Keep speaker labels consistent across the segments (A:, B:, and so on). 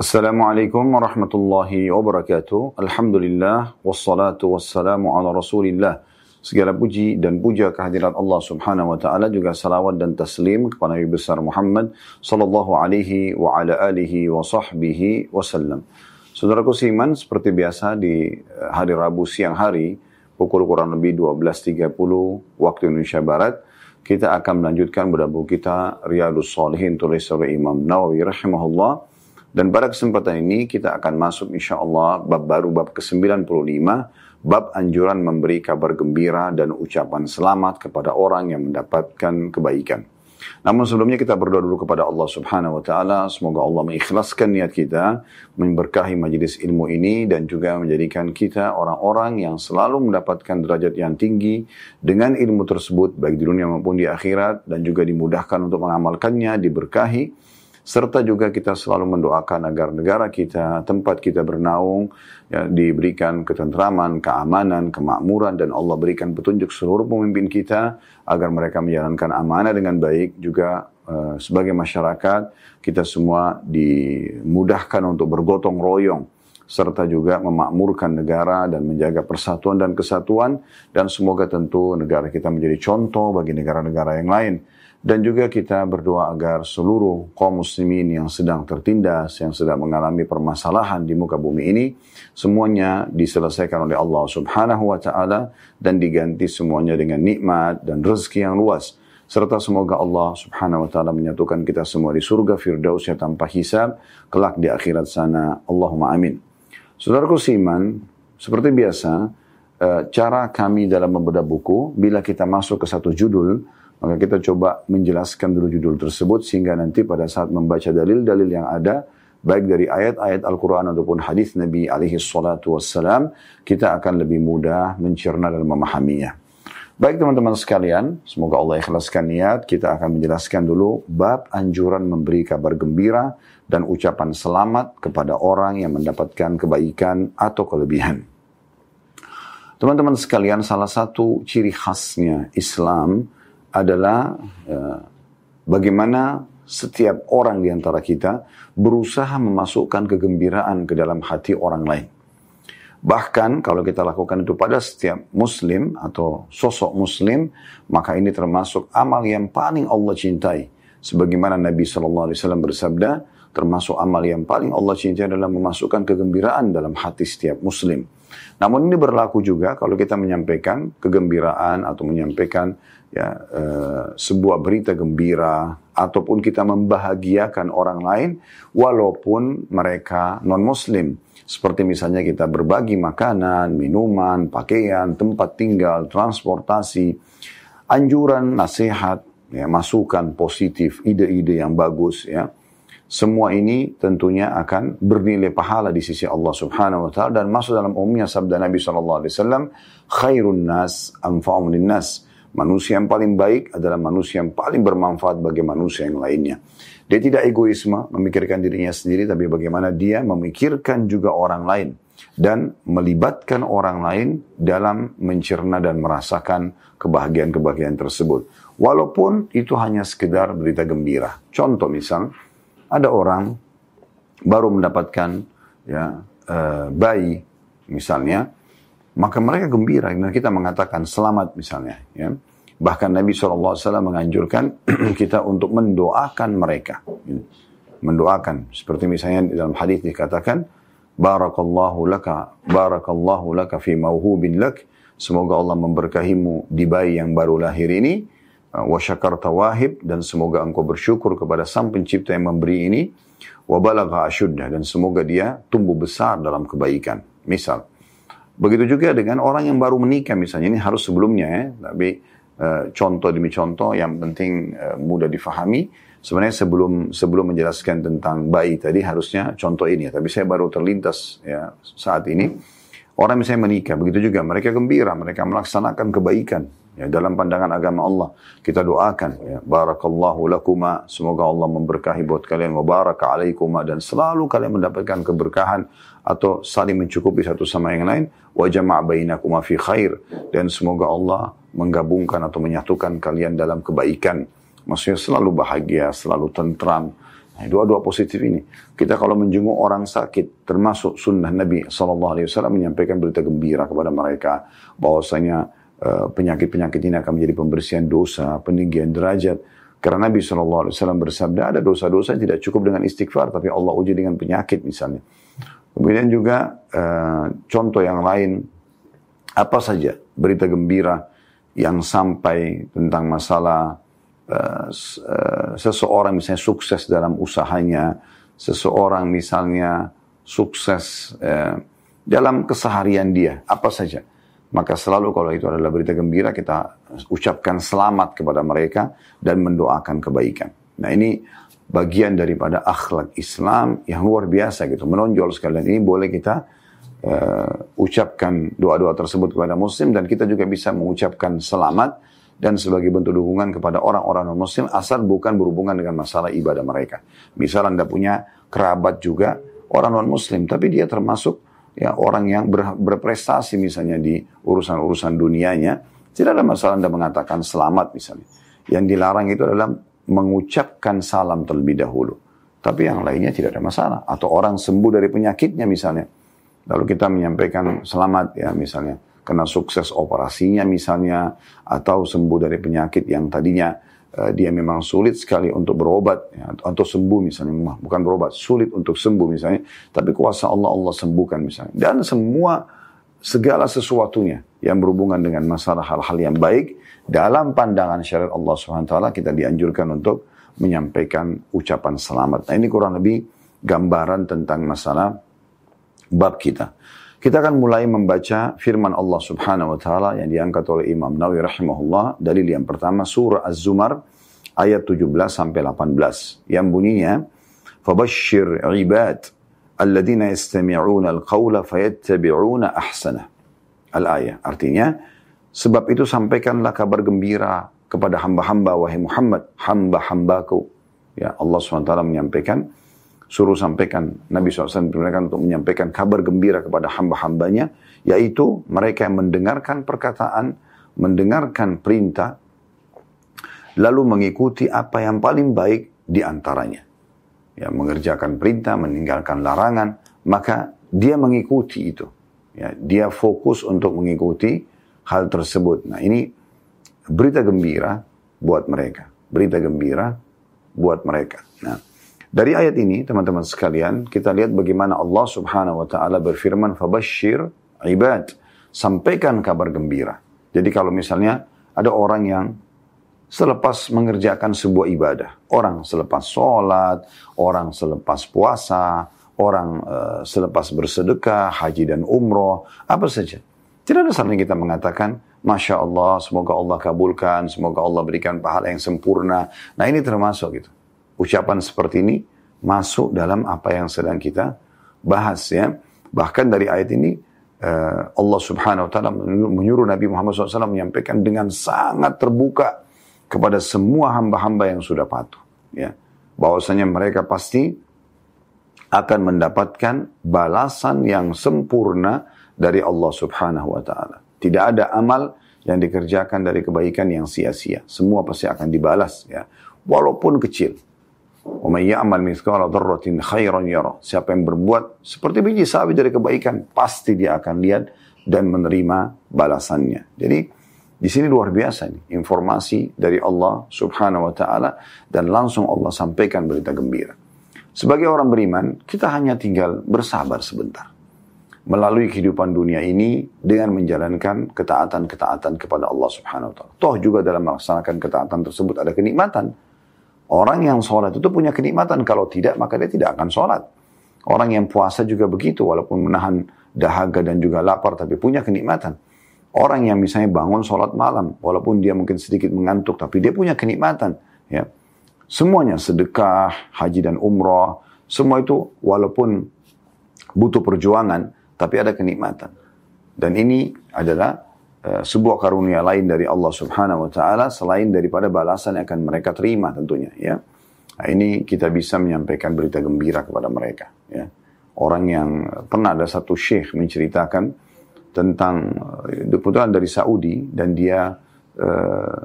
A: Assalamualaikum warahmatullahi wabarakatuh. Alhamdulillah wassalatu wassalamu ala Rasulillah. Segala puji dan puja kehadirat Allah Subhanahu wa taala juga salawat dan taslim kepada Nabi besar Muhammad sallallahu alaihi wa ala alihi wa sahbihi wasallam. Saudaraku seiman seperti biasa di eh, hari Rabu siang hari pukul kurang lebih 12.30 waktu Indonesia Barat kita akan melanjutkan buku kita Riyadus Salihin tulis oleh Imam Nawawi rahimahullah dan pada kesempatan ini kita akan masuk insya Allah bab baru bab ke-95 bab anjuran memberi kabar gembira dan ucapan selamat kepada orang yang mendapatkan kebaikan. Namun sebelumnya kita berdoa dulu kepada Allah Subhanahu wa taala, semoga Allah mengikhlaskan niat kita, memberkahi majlis ilmu ini dan juga menjadikan kita orang-orang yang selalu mendapatkan derajat yang tinggi dengan ilmu tersebut baik di dunia maupun di akhirat dan juga dimudahkan untuk mengamalkannya, diberkahi serta juga kita selalu mendoakan agar negara kita, tempat kita bernaung, ya, diberikan ketentraman, keamanan, kemakmuran, dan Allah berikan petunjuk seluruh pemimpin kita agar mereka menjalankan amanah dengan baik. Juga uh, sebagai masyarakat, kita semua dimudahkan untuk bergotong royong serta juga memakmurkan negara dan menjaga persatuan dan kesatuan dan semoga tentu negara kita menjadi contoh bagi negara-negara yang lain dan juga kita berdoa agar seluruh kaum muslimin yang sedang tertindas, yang sedang mengalami permasalahan di muka bumi ini, semuanya diselesaikan oleh Allah subhanahu wa ta'ala dan diganti semuanya dengan nikmat dan rezeki yang luas. Serta semoga Allah subhanahu wa ta'ala menyatukan kita semua di surga firdausnya tanpa hisab, kelak di akhirat sana. Allahumma amin. Saudaraku Siman, seperti biasa, eh, cara kami dalam membedah buku, bila kita masuk ke satu judul, maka kita coba menjelaskan dulu judul tersebut sehingga nanti pada saat membaca dalil-dalil yang ada, baik dari ayat-ayat Al-Quran ataupun hadis Nabi alaihi salatu wassalam, kita akan lebih mudah mencerna dan memahaminya. Baik teman-teman sekalian, semoga Allah ikhlaskan niat, kita akan menjelaskan dulu bab anjuran memberi kabar gembira dan ucapan selamat kepada orang yang mendapatkan kebaikan atau kelebihan. Teman-teman sekalian, salah satu ciri khasnya Islam adalah ya, bagaimana setiap orang di antara kita berusaha memasukkan kegembiraan ke dalam hati orang lain. Bahkan kalau kita lakukan itu pada setiap muslim atau sosok muslim, maka ini termasuk amal yang paling Allah cintai. Sebagaimana Nabi SAW bersabda, termasuk amal yang paling Allah cintai adalah memasukkan kegembiraan dalam hati setiap muslim. Namun ini berlaku juga kalau kita menyampaikan kegembiraan atau menyampaikan ya uh, sebuah berita gembira ataupun kita membahagiakan orang lain walaupun mereka non muslim seperti misalnya kita berbagi makanan, minuman, pakaian, tempat tinggal, transportasi, anjuran, nasihat, ya, masukan positif, ide-ide yang bagus ya. Semua ini tentunya akan bernilai pahala di sisi Allah Subhanahu wa taala dan masuk dalam umumnya sabda Nabi sallallahu alaihi wasallam, khairun nas anfa'um nas Manusia yang paling baik adalah manusia yang paling bermanfaat bagi manusia yang lainnya. Dia tidak egoisme, memikirkan dirinya sendiri, tapi bagaimana dia memikirkan juga orang lain. Dan melibatkan orang lain dalam mencerna dan merasakan kebahagiaan-kebahagiaan tersebut. Walaupun itu hanya sekedar berita gembira. Contoh misal, ada orang baru mendapatkan ya, uh, bayi misalnya, maka mereka gembira. Dan kita mengatakan selamat misalnya ya. Bahkan Nabi SAW menganjurkan kita untuk mendoakan mereka. Mendoakan. Seperti misalnya dalam hadis dikatakan barakallahu laka barakallahu laka fi mauhubin lak. Semoga Allah memberkahimu di bayi yang baru lahir ini. Wa syakarta wahib. Dan semoga engkau bersyukur kepada sang pencipta yang memberi ini. Wa balagha dan semoga dia tumbuh besar dalam kebaikan. Misal Begitu juga dengan orang yang baru menikah misalnya, ini harus sebelumnya ya, tapi uh, contoh demi contoh yang penting uh, mudah difahami. Sebenarnya sebelum sebelum menjelaskan tentang bayi tadi harusnya contoh ini ya, tapi saya baru terlintas ya saat ini. Orang misalnya menikah, begitu juga mereka gembira, mereka melaksanakan kebaikan ya, dalam pandangan agama Allah. Kita doakan ya, barakallahu lakuma, semoga Allah memberkahi buat kalian wa baraka alaikuma dan selalu kalian mendapatkan keberkahan atau saling mencukupi satu sama yang lain wa jama' bainakuma fi khair dan semoga Allah menggabungkan atau menyatukan kalian dalam kebaikan maksudnya selalu bahagia selalu tentram Nah, dua-dua positif ini. Kita kalau menjenguk orang sakit, termasuk sunnah Nabi SAW menyampaikan berita gembira kepada mereka. bahwasanya penyakit-penyakit ini akan menjadi pembersihan dosa, peninggian derajat. Karena Nabi SAW bersabda, ada dosa-dosa yang tidak cukup dengan istighfar, tapi Allah uji dengan penyakit misalnya. Kemudian juga uh, contoh yang lain, apa saja berita gembira yang sampai tentang masalah uh, seseorang misalnya sukses dalam usahanya, seseorang misalnya sukses dalam keseharian dia, apa saja. Maka selalu kalau itu adalah berita gembira kita ucapkan selamat kepada mereka dan mendoakan kebaikan. Nah ini bagian daripada akhlak Islam yang luar biasa gitu. Menonjol sekalian ini boleh kita uh, ucapkan doa-doa tersebut kepada muslim dan kita juga bisa mengucapkan selamat dan sebagai bentuk dukungan kepada orang-orang non-muslim asal bukan berhubungan dengan masalah ibadah mereka. Misal Anda punya kerabat juga orang non-muslim tapi dia termasuk ya orang yang ber, berprestasi misalnya di urusan-urusan dunianya, tidak ada masalah Anda mengatakan selamat misalnya. Yang dilarang itu adalah mengucapkan salam terlebih dahulu. Tapi yang lainnya tidak ada masalah. Atau orang sembuh dari penyakitnya misalnya. Lalu kita menyampaikan selamat ya misalnya. Karena sukses operasinya misalnya. Atau sembuh dari penyakit yang tadinya uh, dia memang sulit sekali untuk berobat. Ya, atau sembuh misalnya. Bukan berobat, sulit untuk sembuh misalnya. Tapi kuasa Allah, Allah sembuhkan misalnya. Dan semua segala sesuatunya yang berhubungan dengan masalah hal-hal yang baik dalam pandangan syariat Allah SWT kita dianjurkan untuk menyampaikan ucapan selamat. Nah ini kurang lebih gambaran tentang masalah bab kita. Kita akan mulai membaca firman Allah Subhanahu wa taala yang diangkat oleh Imam Nawawi rahimahullah dalil yang pertama surah Az-Zumar ayat 17 sampai 18 yang bunyinya fabashshir ibad alladzina yastami'una al-qawla fayattabi'una ahsana. Al-ayah artinya Sebab itu sampaikanlah kabar gembira kepada hamba-hamba wahai Muhammad, hamba-hambaku. Ya Allah SWT menyampaikan, suruh sampaikan, Nabi SAW diperintahkan untuk menyampaikan kabar gembira kepada hamba-hambanya, yaitu mereka yang mendengarkan perkataan, mendengarkan perintah, lalu mengikuti apa yang paling baik di antaranya. Ya, mengerjakan perintah, meninggalkan larangan, maka dia mengikuti itu. Ya, dia fokus untuk mengikuti hal tersebut. Nah ini berita gembira buat mereka. Berita gembira buat mereka. Nah, dari ayat ini teman-teman sekalian kita lihat bagaimana Allah Subhanahu wa taala berfirman fabashshir ibad sampaikan kabar gembira. Jadi kalau misalnya ada orang yang selepas mengerjakan sebuah ibadah, orang selepas sholat, orang selepas puasa, orang uh, selepas bersedekah, haji dan umroh, apa saja. Tidak ada salahnya kita mengatakan, Masya Allah, semoga Allah kabulkan, semoga Allah berikan pahala yang sempurna. Nah ini termasuk gitu. Ucapan seperti ini masuk dalam apa yang sedang kita bahas ya. Bahkan dari ayat ini eh, Allah subhanahu wa ta'ala menyuruh Nabi Muhammad SAW menyampaikan dengan sangat terbuka kepada semua hamba-hamba yang sudah patuh. Ya. Bahwasanya mereka pasti akan mendapatkan balasan yang sempurna dari Allah Subhanahu wa taala. Tidak ada amal yang dikerjakan dari kebaikan yang sia-sia. Semua pasti akan dibalas ya, walaupun kecil. Siapa yang berbuat seperti biji sawi dari kebaikan, pasti dia akan lihat dan menerima balasannya. Jadi di sini luar biasa nih, informasi dari Allah Subhanahu wa taala dan langsung Allah sampaikan berita gembira. Sebagai orang beriman, kita hanya tinggal bersabar sebentar melalui kehidupan dunia ini dengan menjalankan ketaatan-ketaatan kepada Allah Subhanahu wa taala. Toh juga dalam melaksanakan ketaatan tersebut ada kenikmatan. Orang yang sholat itu punya kenikmatan. Kalau tidak, maka dia tidak akan sholat. Orang yang puasa juga begitu, walaupun menahan dahaga dan juga lapar, tapi punya kenikmatan. Orang yang misalnya bangun sholat malam, walaupun dia mungkin sedikit mengantuk, tapi dia punya kenikmatan. Ya, Semuanya, sedekah, haji dan umrah, semua itu walaupun butuh perjuangan, tapi ada kenikmatan. Dan ini adalah uh, sebuah karunia lain dari Allah Subhanahu wa taala selain daripada balasan yang akan mereka terima tentunya ya. Nah, ini kita bisa menyampaikan berita gembira kepada mereka ya. Orang yang pernah ada satu syekh menceritakan tentang uh, putra dari Saudi dan dia uh,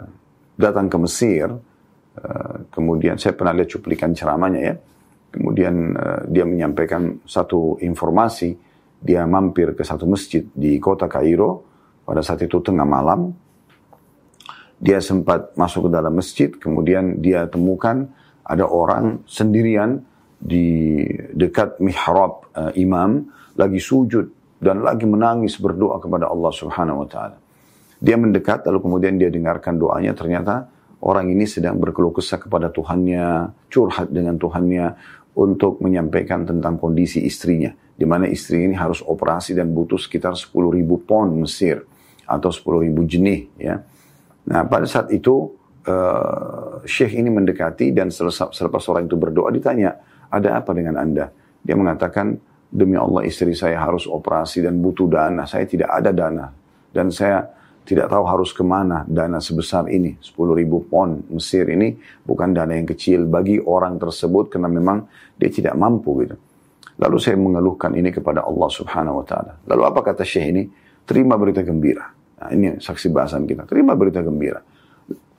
A: datang ke Mesir uh, kemudian saya pernah lihat cuplikan ceramahnya ya Kemudian uh, dia menyampaikan satu informasi, dia mampir ke satu masjid di kota Kairo, pada saat itu tengah malam, dia sempat masuk ke dalam masjid, kemudian dia temukan ada orang sendirian di dekat mihrab uh, imam, lagi sujud dan lagi menangis berdoa kepada Allah Subhanahu wa taala. Dia mendekat lalu kemudian dia dengarkan doanya ternyata orang ini sedang berkeluh kesah kepada Tuhannya, curhat dengan Tuhannya, untuk menyampaikan tentang kondisi istrinya. Di mana istri ini harus operasi dan butuh sekitar 10 ribu pon Mesir atau 10 ribu jenih. Ya. Nah pada saat itu uh, Syekh ini mendekati dan selepas, selepas itu berdoa ditanya, ada apa dengan anda? Dia mengatakan, demi Allah istri saya harus operasi dan butuh dana. Saya tidak ada dana. Dan saya tidak tahu harus ke mana dana sebesar ini. 10 ribu pon Mesir ini bukan dana yang kecil bagi orang tersebut karena memang dia tidak mampu gitu. Lalu saya mengeluhkan ini kepada Allah subhanahu wa ta'ala. Lalu apa kata Syekh ini? Terima berita gembira. Nah, ini saksi bahasan kita. Terima berita gembira.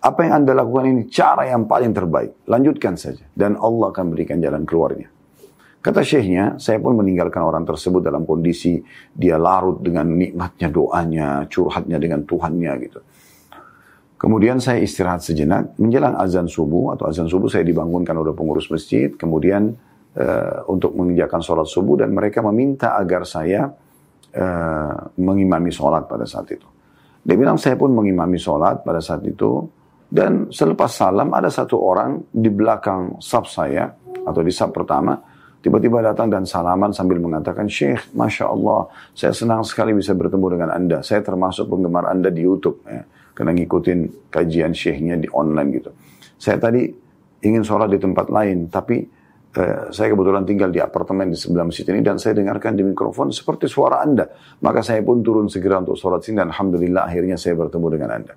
A: Apa yang Anda lakukan ini cara yang paling terbaik. Lanjutkan saja. Dan Allah akan berikan jalan keluarnya. Kata syekhnya, saya pun meninggalkan orang tersebut dalam kondisi dia larut dengan nikmatnya doanya, curhatnya dengan Tuhannya gitu. Kemudian saya istirahat sejenak, menjelang azan subuh atau azan subuh saya dibangunkan oleh pengurus masjid, kemudian uh, untuk mengerjakan sholat subuh dan mereka meminta agar saya uh, mengimami sholat pada saat itu. Dia bilang saya pun mengimami sholat pada saat itu dan selepas salam ada satu orang di belakang sab saya atau di sab pertama Tiba-tiba datang dan salaman sambil mengatakan, Syekh, Masya Allah, saya senang sekali bisa bertemu dengan Anda. Saya termasuk penggemar Anda di Youtube. Ya, karena ngikutin kajian Syekhnya di online gitu. Saya tadi ingin sholat di tempat lain, tapi eh, saya kebetulan tinggal di apartemen di sebelah masjid ini dan saya dengarkan di mikrofon seperti suara Anda. Maka saya pun turun segera untuk sholat sini dan Alhamdulillah akhirnya saya bertemu dengan Anda.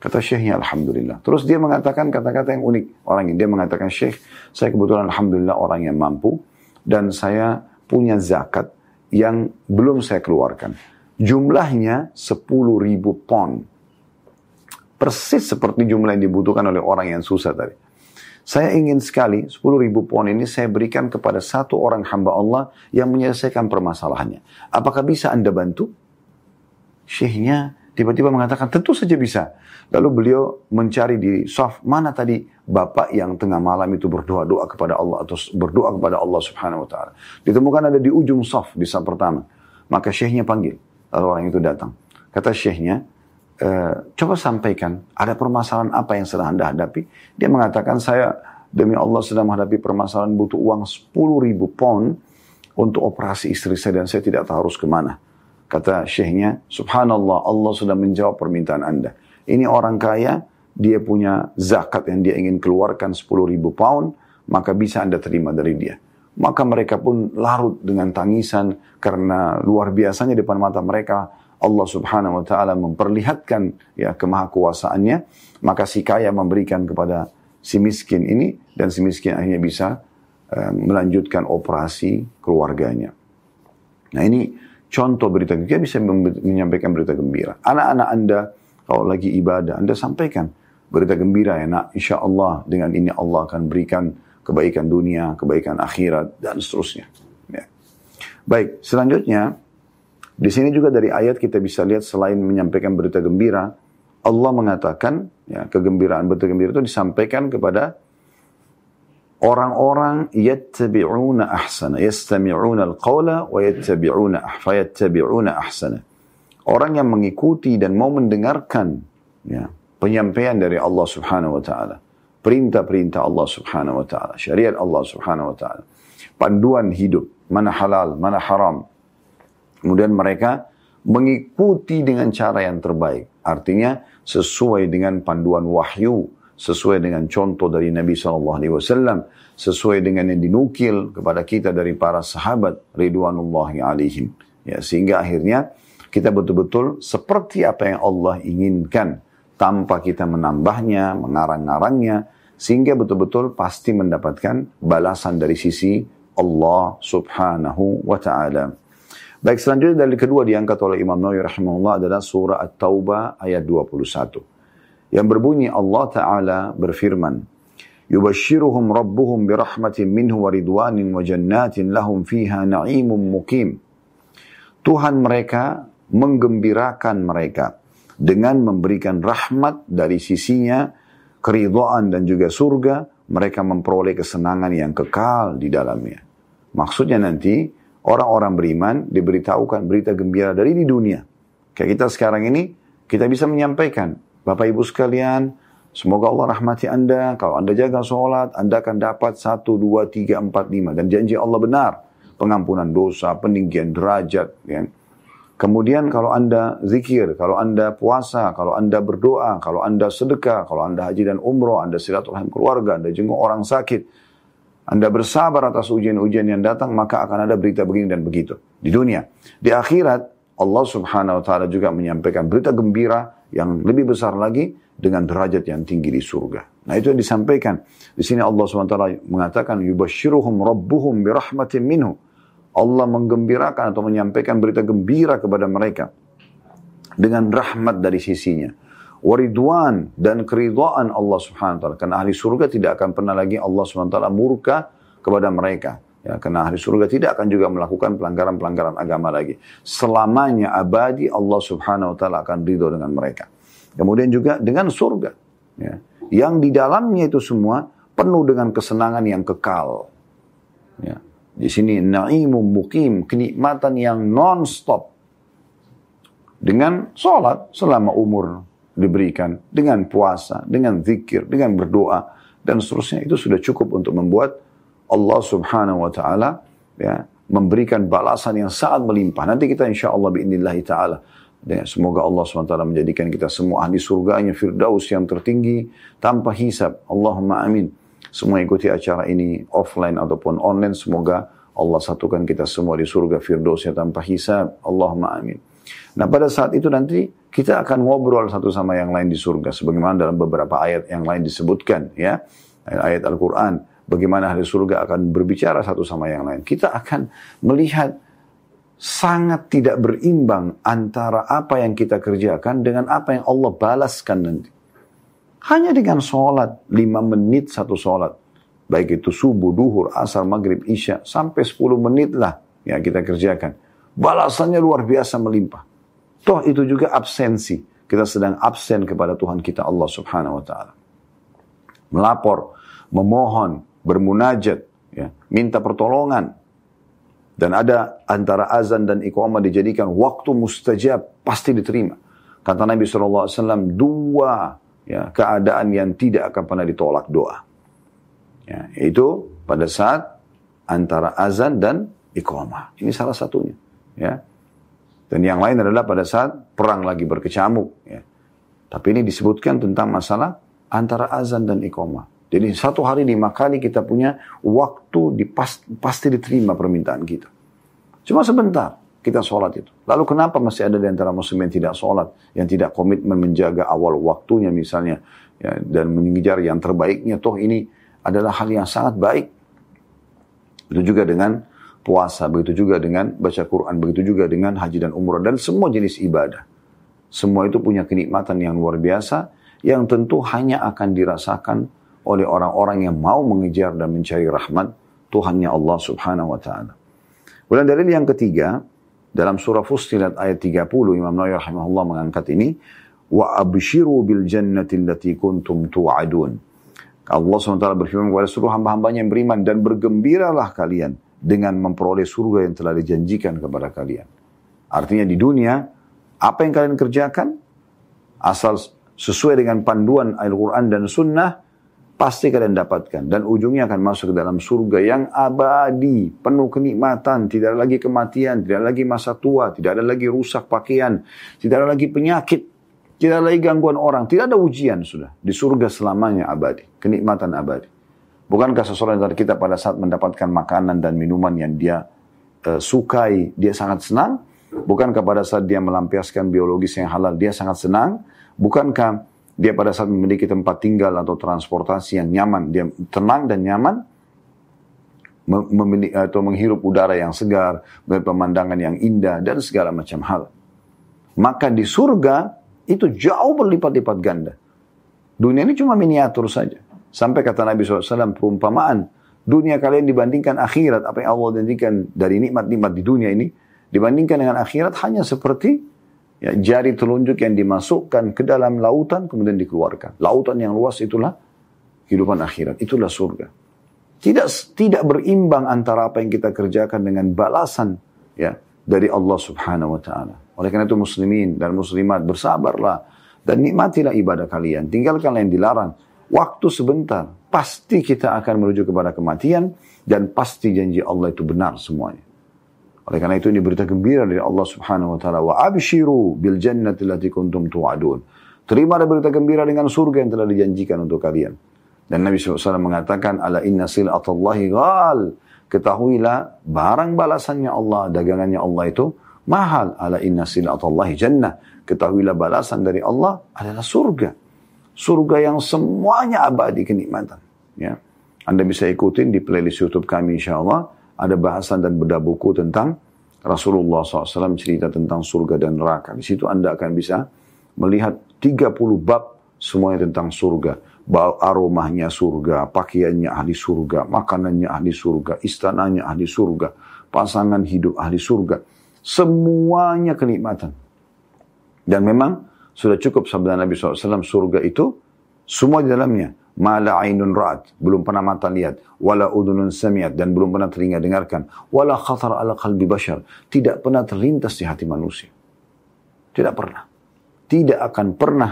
A: Kata syekhnya Alhamdulillah. Terus dia mengatakan kata-kata yang unik. Orang ini dia mengatakan Syekh, saya kebetulan Alhamdulillah orang yang mampu dan saya punya zakat yang belum saya keluarkan. Jumlahnya 10 ribu pon. Persis seperti jumlah yang dibutuhkan oleh orang yang susah tadi. Saya ingin sekali 10 ribu pon ini saya berikan kepada satu orang hamba Allah yang menyelesaikan permasalahannya. Apakah bisa Anda bantu? Syekhnya tiba-tiba mengatakan tentu saja bisa. Lalu beliau mencari di soft mana tadi bapak yang tengah malam itu berdoa-doa kepada Allah atau berdoa kepada Allah Subhanahu wa taala. Ditemukan ada di ujung soft di saat pertama. Maka syekhnya panggil. Lalu orang itu datang. Kata syekhnya, e, coba sampaikan ada permasalahan apa yang sedang Anda hadapi. Dia mengatakan saya demi Allah sedang menghadapi permasalahan butuh uang 10 ribu pound untuk operasi istri saya dan saya tidak tahu harus ke mana. Kata syekhnya, subhanallah Allah sudah menjawab permintaan Anda. Ini orang kaya, dia punya zakat yang dia ingin keluarkan 10 ribu pound, maka bisa Anda terima dari dia. Maka mereka pun larut dengan tangisan karena luar biasanya depan mata mereka Allah subhanahu wa ta'ala memperlihatkan ya kemahakuasaannya. Maka si kaya memberikan kepada si miskin ini dan si miskin akhirnya bisa uh, melanjutkan operasi keluarganya. Nah ini contoh berita gembira, bisa menyampaikan berita gembira. Anak-anak Anda kalau lagi ibadah, Anda sampaikan berita gembira ya nak, insya Allah dengan ini Allah akan berikan kebaikan dunia, kebaikan akhirat, dan seterusnya. Ya. Baik, selanjutnya, di sini juga dari ayat kita bisa lihat selain menyampaikan berita gembira, Allah mengatakan, ya, kegembiraan berita gembira itu disampaikan kepada orang-orang yattabi'una ahsana, yastami'una al-qawla wa yattabi'una yattabi'una ahsana orang yang mengikuti dan mau mendengarkan ya, penyampaian dari Allah Subhanahu wa taala, perintah-perintah Allah Subhanahu wa taala, syariat Allah Subhanahu wa taala, panduan hidup, mana halal, mana haram. Kemudian mereka mengikuti dengan cara yang terbaik. Artinya sesuai dengan panduan wahyu, sesuai dengan contoh dari Nabi Shallallahu Alaihi Wasallam, sesuai dengan yang dinukil kepada kita dari para sahabat ridwanullahi alaihim. Ya, sehingga akhirnya kita betul-betul seperti apa yang Allah inginkan tanpa kita menambahnya, mengarang-arangnya sehingga betul-betul pasti mendapatkan balasan dari sisi Allah Subhanahu wa taala. Baik, selanjutnya dari kedua diangkat oleh Imam Nawawi rahimahullah adalah surah At-Taubah ayat 21. Yang berbunyi Allah taala berfirman, Yubashiruhum rabbuhum birahmatin minhu wa ridwanin wa jannatin lahum fiha na'imun mukim. Tuhan mereka menggembirakan mereka dengan memberikan rahmat dari sisinya, keridhaan dan juga surga, mereka memperoleh kesenangan yang kekal di dalamnya. Maksudnya nanti orang-orang beriman diberitahukan berita gembira dari di dunia. Kayak kita sekarang ini, kita bisa menyampaikan, Bapak Ibu sekalian, Semoga Allah rahmati Anda. Kalau Anda jaga sholat, Anda akan dapat satu, dua, tiga, empat, lima. Dan janji Allah benar. Pengampunan dosa, peninggian derajat. Ya. Kemudian kalau Anda zikir, kalau Anda puasa, kalau Anda berdoa, kalau Anda sedekah, kalau Anda haji dan umroh, Anda silaturahim keluarga, Anda jenguk orang sakit, Anda bersabar atas ujian-ujian yang datang, maka akan ada berita begini dan begitu. Di dunia. Di akhirat, Allah subhanahu wa ta'ala juga menyampaikan berita gembira yang lebih besar lagi, dengan derajat yang tinggi di surga. Nah itu yang disampaikan. Di sini Allah SWT mengatakan, Yubashiruhum Rabbuhum birahmatin minhu. Allah menggembirakan atau menyampaikan berita gembira kepada mereka. Dengan rahmat dari sisinya. Waridwan dan keridhaan Allah SWT. Karena ahli surga tidak akan pernah lagi Allah SWT murka kepada mereka. Ya, karena ahli surga tidak akan juga melakukan pelanggaran-pelanggaran agama lagi. Selamanya abadi Allah subhanahu wa ta'ala akan ridho dengan mereka. Kemudian juga dengan surga. Ya. Yang di dalamnya itu semua penuh dengan kesenangan yang kekal. Ya. Di sini naimum mukim, kenikmatan yang non-stop. Dengan sholat selama umur diberikan, dengan puasa, dengan zikir, dengan berdoa, dan seterusnya. Itu sudah cukup untuk membuat Allah subhanahu wa ta'ala ya, memberikan balasan yang sangat melimpah. Nanti kita insya Allah bi'inillahi ta'ala Ya, semoga Allah SWT menjadikan kita semua ahli surganya Firdaus yang tertinggi tanpa hisab. Allahumma amin. Semua ikuti acara ini offline ataupun online. Semoga Allah satukan kita semua di surga Firdausnya tanpa hisab. Allahumma amin. Nah pada saat itu nanti kita akan ngobrol satu sama yang lain di surga. Sebagaimana dalam beberapa ayat yang lain disebutkan. ya Ayat Al-Quran. Bagaimana ahli surga akan berbicara satu sama yang lain. Kita akan melihat sangat tidak berimbang antara apa yang kita kerjakan dengan apa yang Allah balaskan nanti. Hanya dengan sholat, lima menit satu sholat. Baik itu subuh, duhur, asar, maghrib, isya, sampai sepuluh menit lah yang kita kerjakan. Balasannya luar biasa melimpah. Toh itu juga absensi. Kita sedang absen kepada Tuhan kita Allah subhanahu wa ta'ala. Melapor, memohon, bermunajat, ya, minta pertolongan, dan ada antara azan dan iqamah dijadikan waktu mustajab, pasti diterima. Kata Nabi SAW, dua ya, keadaan yang tidak akan pernah ditolak doa. Ya, itu pada saat antara azan dan iqamah. Ini salah satunya. Ya. Dan yang lain adalah pada saat perang lagi berkecamuk. Ya. Tapi ini disebutkan tentang masalah antara azan dan iqamah. Jadi satu hari lima kali kita punya waktu dipas, pasti diterima permintaan kita. Cuma sebentar kita sholat itu. Lalu kenapa masih ada di antara muslim yang tidak sholat, yang tidak komitmen menjaga awal waktunya misalnya, ya, dan mengejar yang terbaiknya, toh ini adalah hal yang sangat baik. Itu juga dengan puasa, begitu juga dengan baca Quran, begitu juga dengan haji dan umrah, dan semua jenis ibadah. Semua itu punya kenikmatan yang luar biasa, yang tentu hanya akan dirasakan oleh orang-orang yang mau mengejar dan mencari rahmat Tuhannya Allah subhanahu wa ta'ala. Kemudian dalil yang ketiga, dalam surah Fussilat ayat 30, Imam Nawawi rahimahullah mengangkat ini, wa abshiru bil jannati allati kuntum. Allah SWT berfirman kepada seluruh hamba-hambanya yang beriman dan bergembiralah kalian dengan memperoleh surga yang telah dijanjikan kepada kalian. Artinya di dunia, apa yang kalian kerjakan, asal sesuai dengan panduan Al-Quran dan Sunnah, pasti kalian dapatkan dan ujungnya akan masuk ke dalam surga yang abadi, penuh kenikmatan, tidak ada lagi kematian, tidak ada lagi masa tua, tidak ada lagi rusak pakaian, tidak ada lagi penyakit, tidak ada lagi gangguan orang, tidak ada ujian sudah di surga selamanya abadi, kenikmatan abadi. Bukankah seseorang dari kita pada saat mendapatkan makanan dan minuman yang dia uh, sukai, dia sangat senang? Bukankah pada saat dia melampiaskan biologis yang halal, dia sangat senang? Bukankah dia pada saat memiliki tempat tinggal atau transportasi yang nyaman, dia tenang dan nyaman, memiliki, atau menghirup udara yang segar, pemandangan yang indah, dan segala macam hal. Maka di surga itu jauh berlipat-lipat ganda. Dunia ini cuma miniatur saja. Sampai kata Nabi SAW perumpamaan. Dunia kalian dibandingkan akhirat. Apa yang Allah janjikan dari nikmat-nikmat di dunia ini. Dibandingkan dengan akhirat hanya seperti ya, jari telunjuk yang dimasukkan ke dalam lautan kemudian dikeluarkan. Lautan yang luas itulah kehidupan akhirat. Itulah surga. Tidak tidak berimbang antara apa yang kita kerjakan dengan balasan ya dari Allah Subhanahu wa taala. Oleh karena itu muslimin dan muslimat bersabarlah dan nikmatilah ibadah kalian. Tinggalkanlah yang dilarang waktu sebentar, pasti kita akan menuju kepada kematian dan pasti janji Allah itu benar semuanya. Oleh karena itu ini berita gembira dari Allah Subhanahu wa taala wa abshiru bil jannati allati kuntum tu'adun. Terima berita gembira dengan surga yang telah dijanjikan untuk kalian. Dan Nabi SAW mengatakan ala inna silatallahi ghal. Ketahuilah barang balasannya Allah, dagangannya Allah itu mahal. Ala inna silatallahi jannah. Ketahuilah balasan dari Allah adalah surga surga yang semuanya abadi kenikmatan. Ya. Anda bisa ikutin di playlist YouTube kami insya Allah. Ada bahasan dan beda buku tentang Rasulullah SAW cerita tentang surga dan neraka. Di situ Anda akan bisa melihat 30 bab semuanya tentang surga. Bau aromanya surga, pakaiannya ahli surga, makanannya ahli surga, istananya ahli surga, pasangan hidup ahli surga. Semuanya kenikmatan. Dan memang sudah cukup sabda Nabi SAW, surga itu semua di dalamnya. Mala ainun ra'at, belum pernah mata lihat. Wala udunun samiat, dan belum pernah telinga dengarkan. Wala khatar ala qalbi bashar, tidak pernah terlintas di hati manusia. Tidak pernah. Tidak akan pernah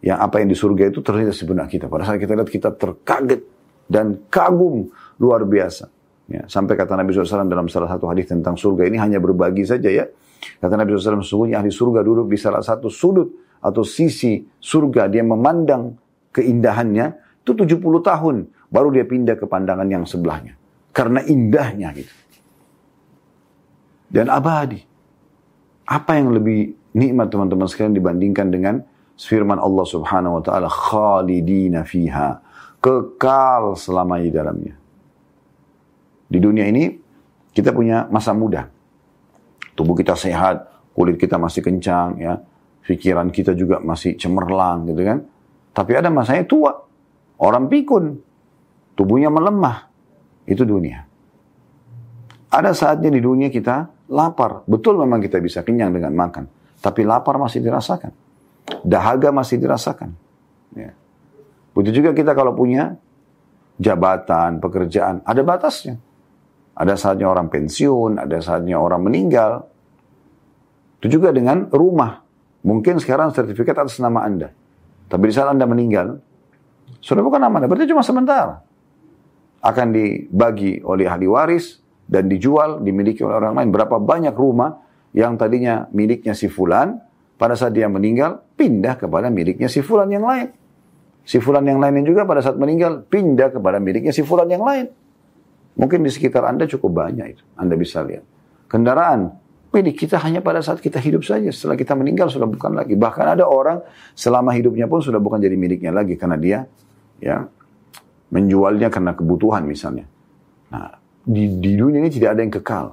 A: yang apa yang di surga itu terlintas di benak kita. Pada saat kita lihat kita terkaget dan kagum luar biasa. Ya, sampai kata Nabi SAW dalam salah satu hadis tentang surga ini hanya berbagi saja ya. Kata Nabi SAW sesungguhnya ahli surga duduk di salah satu sudut atau sisi surga dia memandang keindahannya itu 70 tahun baru dia pindah ke pandangan yang sebelahnya. Karena indahnya gitu. Dan abadi. Apa yang lebih nikmat teman-teman sekalian dibandingkan dengan firman Allah Subhanahu wa taala khalidina fiha kekal selama di dalamnya. Di dunia ini kita punya masa muda. Tubuh kita sehat kulit kita masih kencang ya pikiran kita juga masih cemerlang gitu kan. Tapi ada masanya tua, orang pikun, tubuhnya melemah. Itu dunia. Ada saatnya di dunia kita lapar. Betul memang kita bisa kenyang dengan makan. Tapi lapar masih dirasakan. Dahaga masih dirasakan. Ya. Begitu juga kita kalau punya jabatan, pekerjaan, ada batasnya. Ada saatnya orang pensiun, ada saatnya orang meninggal. Itu juga dengan rumah. Mungkin sekarang sertifikat atas nama Anda. Tapi di saat Anda meninggal, sudah bukan nama Anda, berarti cuma sementara. Akan dibagi oleh ahli waris dan dijual, dimiliki oleh orang lain. Berapa banyak rumah yang tadinya miliknya si fulan, pada saat dia meninggal, pindah kepada miliknya si fulan yang lain. Si fulan yang lainnya juga pada saat meninggal, pindah kepada miliknya si fulan yang lain. Mungkin di sekitar Anda cukup banyak itu. Anda bisa lihat. Kendaraan, milik kita hanya pada saat kita hidup saja. Setelah kita meninggal sudah bukan lagi. Bahkan ada orang selama hidupnya pun sudah bukan jadi miliknya lagi karena dia ya menjualnya karena kebutuhan misalnya. Nah, di, di dunia ini tidak ada yang kekal.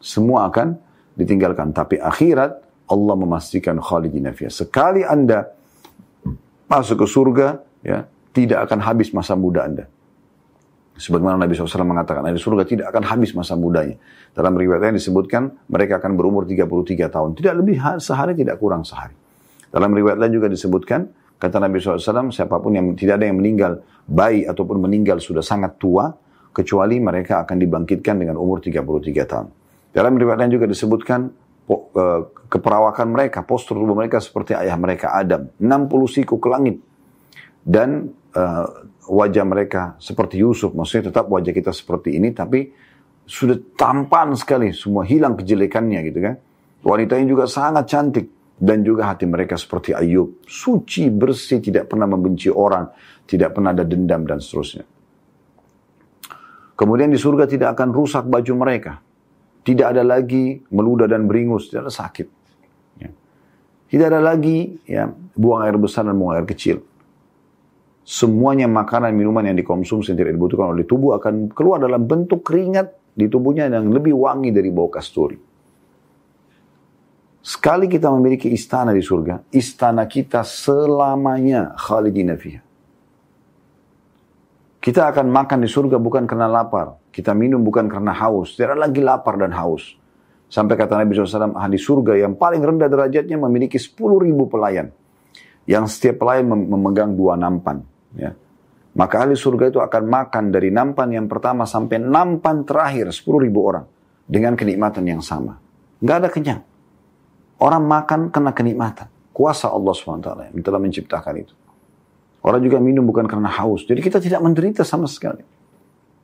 A: Semua akan ditinggalkan. Tapi akhirat Allah memastikan khalidina fiyah. Sekali Anda masuk ke surga, ya, tidak akan habis masa muda Anda. Sebagaimana Nabi SAW mengatakan, ahli surga tidak akan habis masa mudanya. Dalam riwayat yang disebutkan, mereka akan berumur 33 tahun. Tidak lebih sehari, tidak kurang sehari. Dalam riwayat lain juga disebutkan, kata Nabi SAW, siapa pun yang tidak ada yang meninggal, bayi ataupun meninggal sudah sangat tua, kecuali mereka akan dibangkitkan dengan umur 33 tahun. Dalam riwayat lain juga disebutkan, eh, keperawakan mereka, postur tubuh mereka seperti ayah mereka Adam. 60 siku ke langit. Dan uh, wajah mereka seperti Yusuf, maksudnya tetap wajah kita seperti ini, tapi sudah tampan sekali, semua hilang kejelekannya gitu kan. Wanita ini juga sangat cantik dan juga hati mereka seperti Ayub, suci, bersih, tidak pernah membenci orang, tidak pernah ada dendam dan seterusnya. Kemudian di surga tidak akan rusak baju mereka. Tidak ada lagi meludah dan beringus, tidak ada sakit. Ya. Tidak ada lagi ya buang air besar dan buang air kecil semuanya makanan, minuman yang dikonsumsi yang tidak dibutuhkan oleh tubuh akan keluar dalam bentuk keringat di tubuhnya yang lebih wangi dari bau kasturi. Sekali kita memiliki istana di surga, istana kita selamanya khalidina fiha. Kita akan makan di surga bukan karena lapar. Kita minum bukan karena haus. Tidak lagi lapar dan haus. Sampai kata Nabi SAW, ahli surga yang paling rendah derajatnya memiliki 10 ribu pelayan. Yang setiap pelayan memegang dua nampan. Ya. Maka ahli surga itu akan makan dari nampan yang pertama sampai nampan terakhir 10 ribu orang. Dengan kenikmatan yang sama. Nggak ada kenyang. Orang makan kena kenikmatan. Kuasa Allah SWT yang telah menciptakan itu. Orang juga minum bukan karena haus. Jadi kita tidak menderita sama sekali.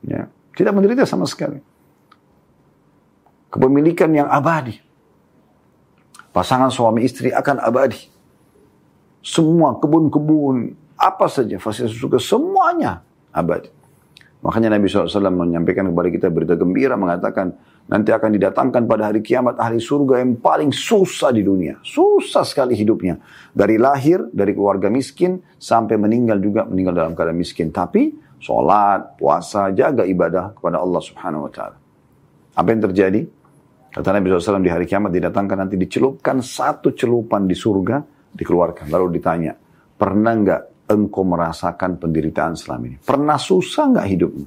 A: Ya. Tidak menderita sama sekali. Kepemilikan yang abadi. Pasangan suami istri akan abadi. Semua kebun-kebun, apa saja fasilitas surga, semuanya abadi. Makanya Nabi SAW menyampaikan kepada kita berita gembira mengatakan nanti akan didatangkan pada hari kiamat ahli surga yang paling susah di dunia. Susah sekali hidupnya. Dari lahir, dari keluarga miskin, sampai meninggal juga meninggal dalam keadaan miskin. Tapi sholat, puasa, jaga ibadah kepada Allah Subhanahu Wa Taala. Apa yang terjadi? Kata Nabi SAW di hari kiamat didatangkan nanti dicelupkan satu celupan di surga dikeluarkan. Lalu ditanya, pernah nggak engkau merasakan penderitaan selama ini? Pernah susah nggak hidupmu?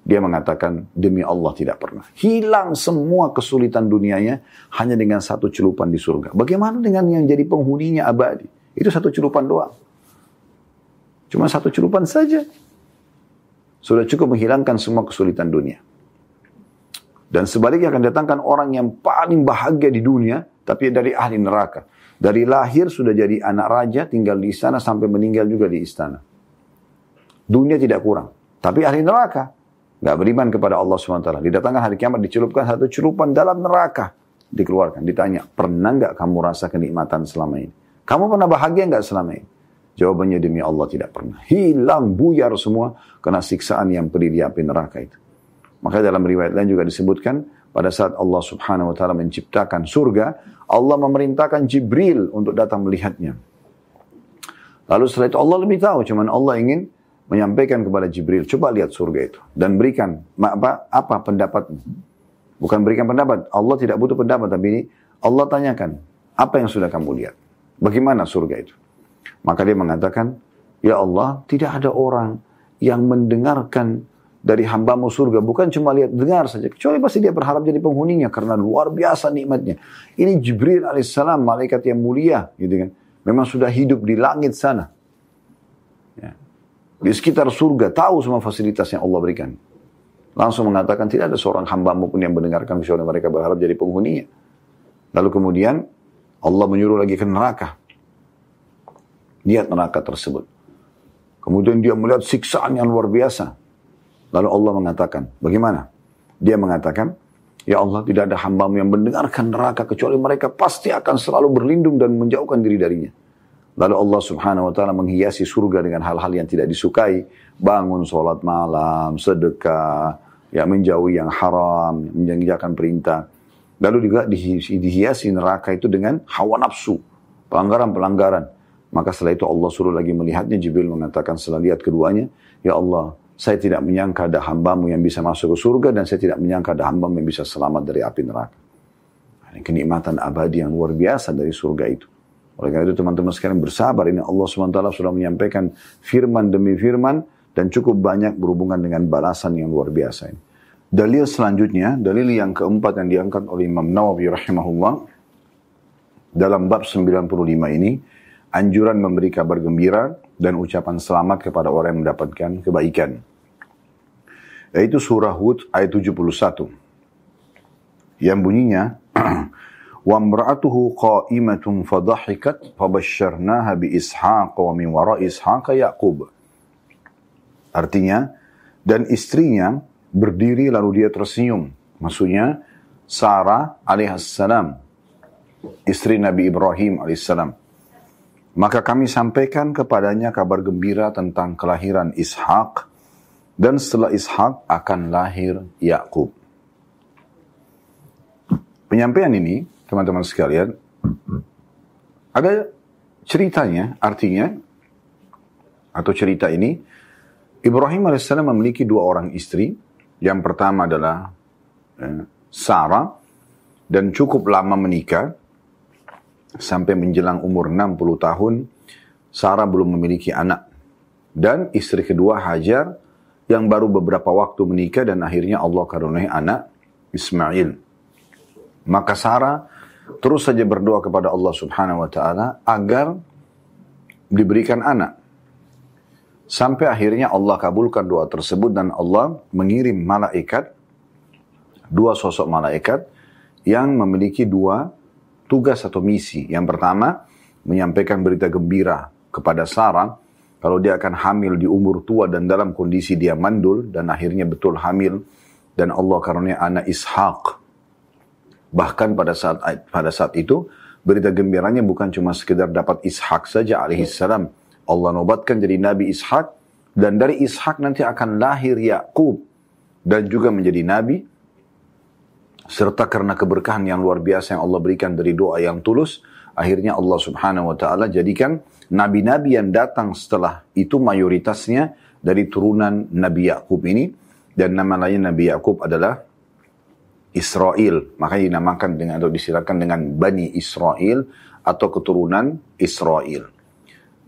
A: Dia mengatakan, demi Allah tidak pernah. Hilang semua kesulitan dunianya hanya dengan satu celupan di surga. Bagaimana dengan yang jadi penghuninya abadi? Itu satu celupan doang. Cuma satu celupan saja. Sudah cukup menghilangkan semua kesulitan dunia. Dan sebaliknya akan datangkan orang yang paling bahagia di dunia, tapi dari ahli neraka. Dari lahir sudah jadi anak raja, tinggal di istana sampai meninggal juga di istana. Dunia tidak kurang. Tapi ahli neraka. Gak beriman kepada Allah SWT. Didatangkan hari kiamat, dicelupkan satu celupan dalam neraka. Dikeluarkan, ditanya, pernah nggak kamu rasa kenikmatan selama ini? Kamu pernah bahagia nggak selama ini? Jawabannya demi Allah tidak pernah. Hilang, buyar semua, karena siksaan yang pedih di api neraka itu. Maka dalam riwayat lain juga disebutkan, pada saat Allah subhanahu wa ta'ala menciptakan surga, Allah memerintahkan Jibril untuk datang melihatnya. Lalu setelah itu Allah lebih tahu, cuman Allah ingin menyampaikan kepada Jibril, coba lihat surga itu dan berikan apa, apa pendapatmu. Bukan berikan pendapat, Allah tidak butuh pendapat, tapi ini Allah tanyakan, apa yang sudah kamu lihat? Bagaimana surga itu? Maka dia mengatakan, Ya Allah, tidak ada orang yang mendengarkan dari hambamu surga. Bukan cuma lihat dengar saja. Kecuali pasti dia berharap jadi penghuninya karena luar biasa nikmatnya. Ini Jibril alaihissalam, malaikat yang mulia. gitu kan. Memang sudah hidup di langit sana. Ya. Di sekitar surga, tahu semua fasilitas yang Allah berikan. Langsung mengatakan tidak ada seorang hambamu pun yang mendengarkan kecuali mereka berharap jadi penghuninya. Lalu kemudian Allah menyuruh lagi ke neraka. Lihat neraka tersebut. Kemudian dia melihat siksaan yang luar biasa. Lalu Allah mengatakan, bagaimana? Dia mengatakan, Ya Allah tidak ada hambamu yang mendengarkan neraka kecuali mereka pasti akan selalu berlindung dan menjauhkan diri darinya. Lalu Allah subhanahu wa ta'ala menghiasi surga dengan hal-hal yang tidak disukai. Bangun sholat malam, sedekah, ya menjauhi yang haram, menjanjikan perintah. Lalu juga dihiasi neraka itu dengan hawa nafsu, pelanggaran-pelanggaran. Maka setelah itu Allah suruh lagi melihatnya, Jibril mengatakan setelah lihat keduanya, Ya Allah, saya tidak menyangka ada hambamu yang bisa masuk ke surga dan saya tidak menyangka ada hambamu yang bisa selamat dari api neraka. Ini kenikmatan abadi yang luar biasa dari surga itu. Oleh karena itu teman-teman sekalian bersabar. Ini Allah SWT sudah menyampaikan firman demi firman dan cukup banyak berhubungan dengan balasan yang luar biasa ini. Dalil selanjutnya, dalil yang keempat yang diangkat oleh Imam Nawawi rahimahullah dalam bab 95 ini, anjuran memberi kabar gembira dan ucapan selamat kepada orang yang mendapatkan kebaikan yaitu surah Hud ayat 71 yang bunyinya wa imra'atuhu qa'imatun fadhahikat fabasyarnaha bi ishaq wa min wara ishaq yaqub. Artinya dan istrinya berdiri lalu dia tersenyum. Maksudnya Sarah alaihissalam istri Nabi Ibrahim alaihissalam. Maka kami sampaikan kepadanya kabar gembira tentang kelahiran Ishak dan setelah Ishak akan lahir Yakub. Penyampaian ini, teman-teman sekalian, ada ceritanya, artinya, atau cerita ini, Ibrahim AS memiliki dua orang istri. Yang pertama adalah eh, Sarah, dan cukup lama menikah, sampai menjelang umur 60 tahun, Sarah belum memiliki anak. Dan istri kedua Hajar yang baru beberapa waktu menikah dan akhirnya Allah karuniai anak Ismail. Maka Sarah terus saja berdoa kepada Allah Subhanahu wa taala agar diberikan anak. Sampai akhirnya Allah kabulkan doa tersebut dan Allah mengirim malaikat dua sosok malaikat yang memiliki dua tugas atau misi. Yang pertama, menyampaikan berita gembira kepada Sarah kalau dia akan hamil di umur tua dan dalam kondisi dia mandul dan akhirnya betul hamil dan Allah karunia anak Ishak. Bahkan pada saat pada saat itu berita gembiranya bukan cuma sekedar dapat Ishak saja alaihissalam. Allah nobatkan jadi Nabi Ishak dan dari Ishak nanti akan lahir Yakub dan juga menjadi nabi serta karena keberkahan yang luar biasa yang Allah berikan dari doa yang tulus akhirnya Allah Subhanahu wa taala jadikan nabi-nabi yang datang setelah itu mayoritasnya dari turunan Nabi Yakub ini. Dan nama lain Nabi Yakub adalah Israel. Maka dinamakan dengan atau disilakan dengan Bani Israel atau keturunan Israel.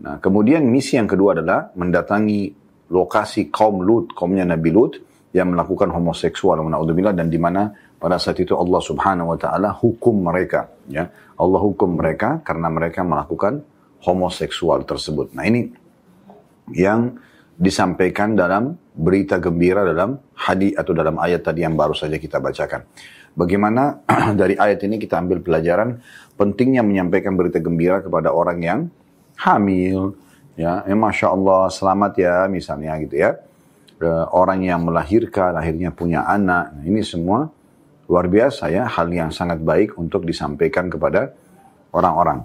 A: Nah, kemudian misi yang kedua adalah mendatangi lokasi kaum Lut, kaumnya Nabi Lut yang melakukan homoseksual. Dan di mana pada saat itu Allah Subhanahu wa taala hukum mereka ya. Allah hukum mereka karena mereka melakukan homoseksual tersebut. Nah ini yang disampaikan dalam berita gembira dalam hadis atau dalam ayat tadi yang baru saja kita bacakan. Bagaimana dari ayat ini kita ambil pelajaran pentingnya menyampaikan berita gembira kepada orang yang hamil, ya, eh, masya Allah selamat ya misalnya gitu ya. Orang yang melahirkan akhirnya punya anak, nah, ini semua luar biasa ya hal yang sangat baik untuk disampaikan kepada orang-orang.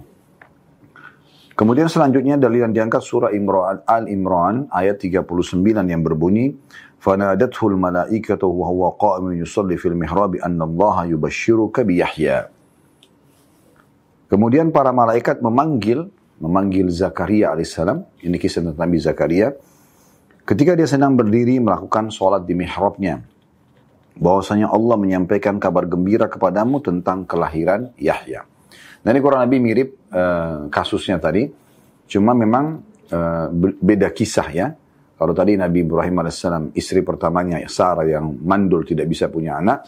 A: Kemudian selanjutnya dalil yang diangkat surah Imran Al-Imran ayat 39 yang berbunyi فَنَادَتْهُ الْمَلَائِكَةُ وَهُوَ قَائِمٌ يُصَلِّ فِي الْمِحْرَابِ أَنَّ اللَّهَ يُبَشِّرُكَ بِيَحْيَى Kemudian para malaikat memanggil memanggil Zakaria alaihissalam. Ini kisah tentang Nabi Zakaria. Ketika dia sedang berdiri melakukan sholat di mihrabnya. Bahwasanya Allah menyampaikan kabar gembira kepadamu tentang kelahiran Yahya. Nah ini kurang lebih mirip uh, kasusnya tadi, cuma memang uh, beda kisah ya. Kalau tadi Nabi Ibrahim AS, istri pertamanya Sarah yang mandul tidak bisa punya anak,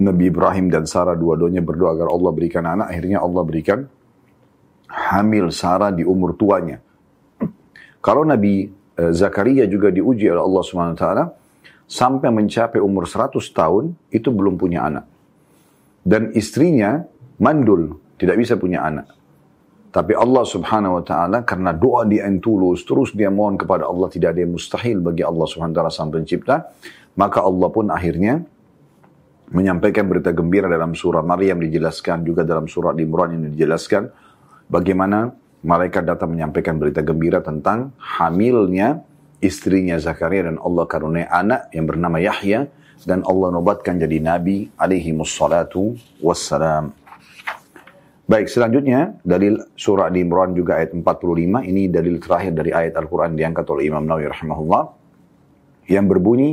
A: Nabi Ibrahim dan Sarah dua-duanya berdoa agar Allah berikan anak, akhirnya Allah berikan hamil Sarah di umur tuanya. Kalau Nabi uh, Zakaria juga diuji oleh Allah SWT, sampai mencapai umur 100 tahun, itu belum punya anak. Dan istrinya mandul, tidak bisa punya anak. Tapi Allah subhanahu wa ta'ala karena doa dia yang tulus, terus dia mohon kepada Allah tidak ada yang mustahil bagi Allah subhanahu wa ta'ala sang pencipta. Maka Allah pun akhirnya menyampaikan berita gembira dalam surah Maryam dijelaskan, juga dalam surah Imran ini dijelaskan bagaimana malaikat datang menyampaikan berita gembira tentang hamilnya istrinya Zakaria dan Allah karunia anak yang bernama Yahya dan Allah nobatkan jadi nabi alaihi wassalatu wassalam. Baik, selanjutnya dalil surah di Imran juga ayat 45. Ini dalil terakhir dari ayat Al-Quran diangkat oleh Imam Nawawi rahimahullah. Yang berbunyi,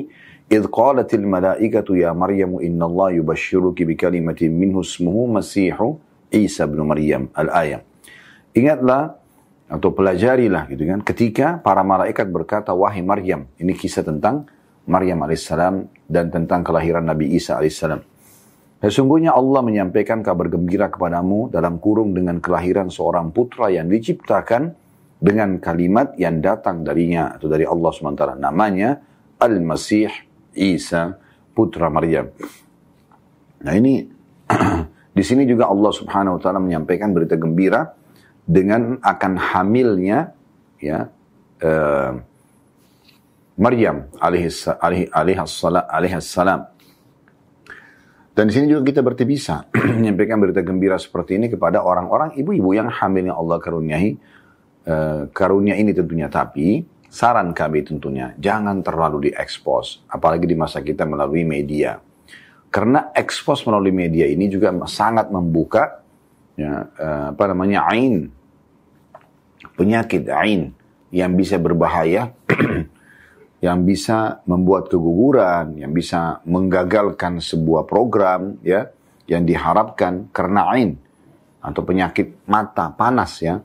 A: إذ قالت الملائكة يا مريم إن الله يبشرك بكلمة منه اسمه مسيح Isa bin Maryam al-ayat. Ingatlah atau pelajarilah gitu kan ketika para malaikat berkata wahai Maryam ini kisah tentang Maryam alaihissalam dan tentang kelahiran Nabi Isa alaihissalam Sesungguhnya Allah menyampaikan kabar gembira kepadamu dalam kurung dengan kelahiran seorang putra yang diciptakan dengan kalimat yang datang darinya atau dari Allah SWT. Namanya Al-Masih Isa putra Maryam. Nah ini di sini juga Allah Subhanahu wa taala menyampaikan berita gembira dengan akan hamilnya ya uh, Maryam alaihissalam dan di sini juga kita berarti bisa menyampaikan berita gembira seperti ini kepada orang-orang ibu-ibu yang hamilnya Allah karuniai uh, karunia ini tentunya. Tapi saran kami tentunya jangan terlalu diekspos, apalagi di masa kita melalui media. Karena ekspos melalui media ini juga sangat membuka ya, uh, apa namanya ain penyakit ain yang bisa berbahaya yang bisa membuat keguguran, yang bisa menggagalkan sebuah program ya yang diharapkan karena ain atau penyakit mata panas ya.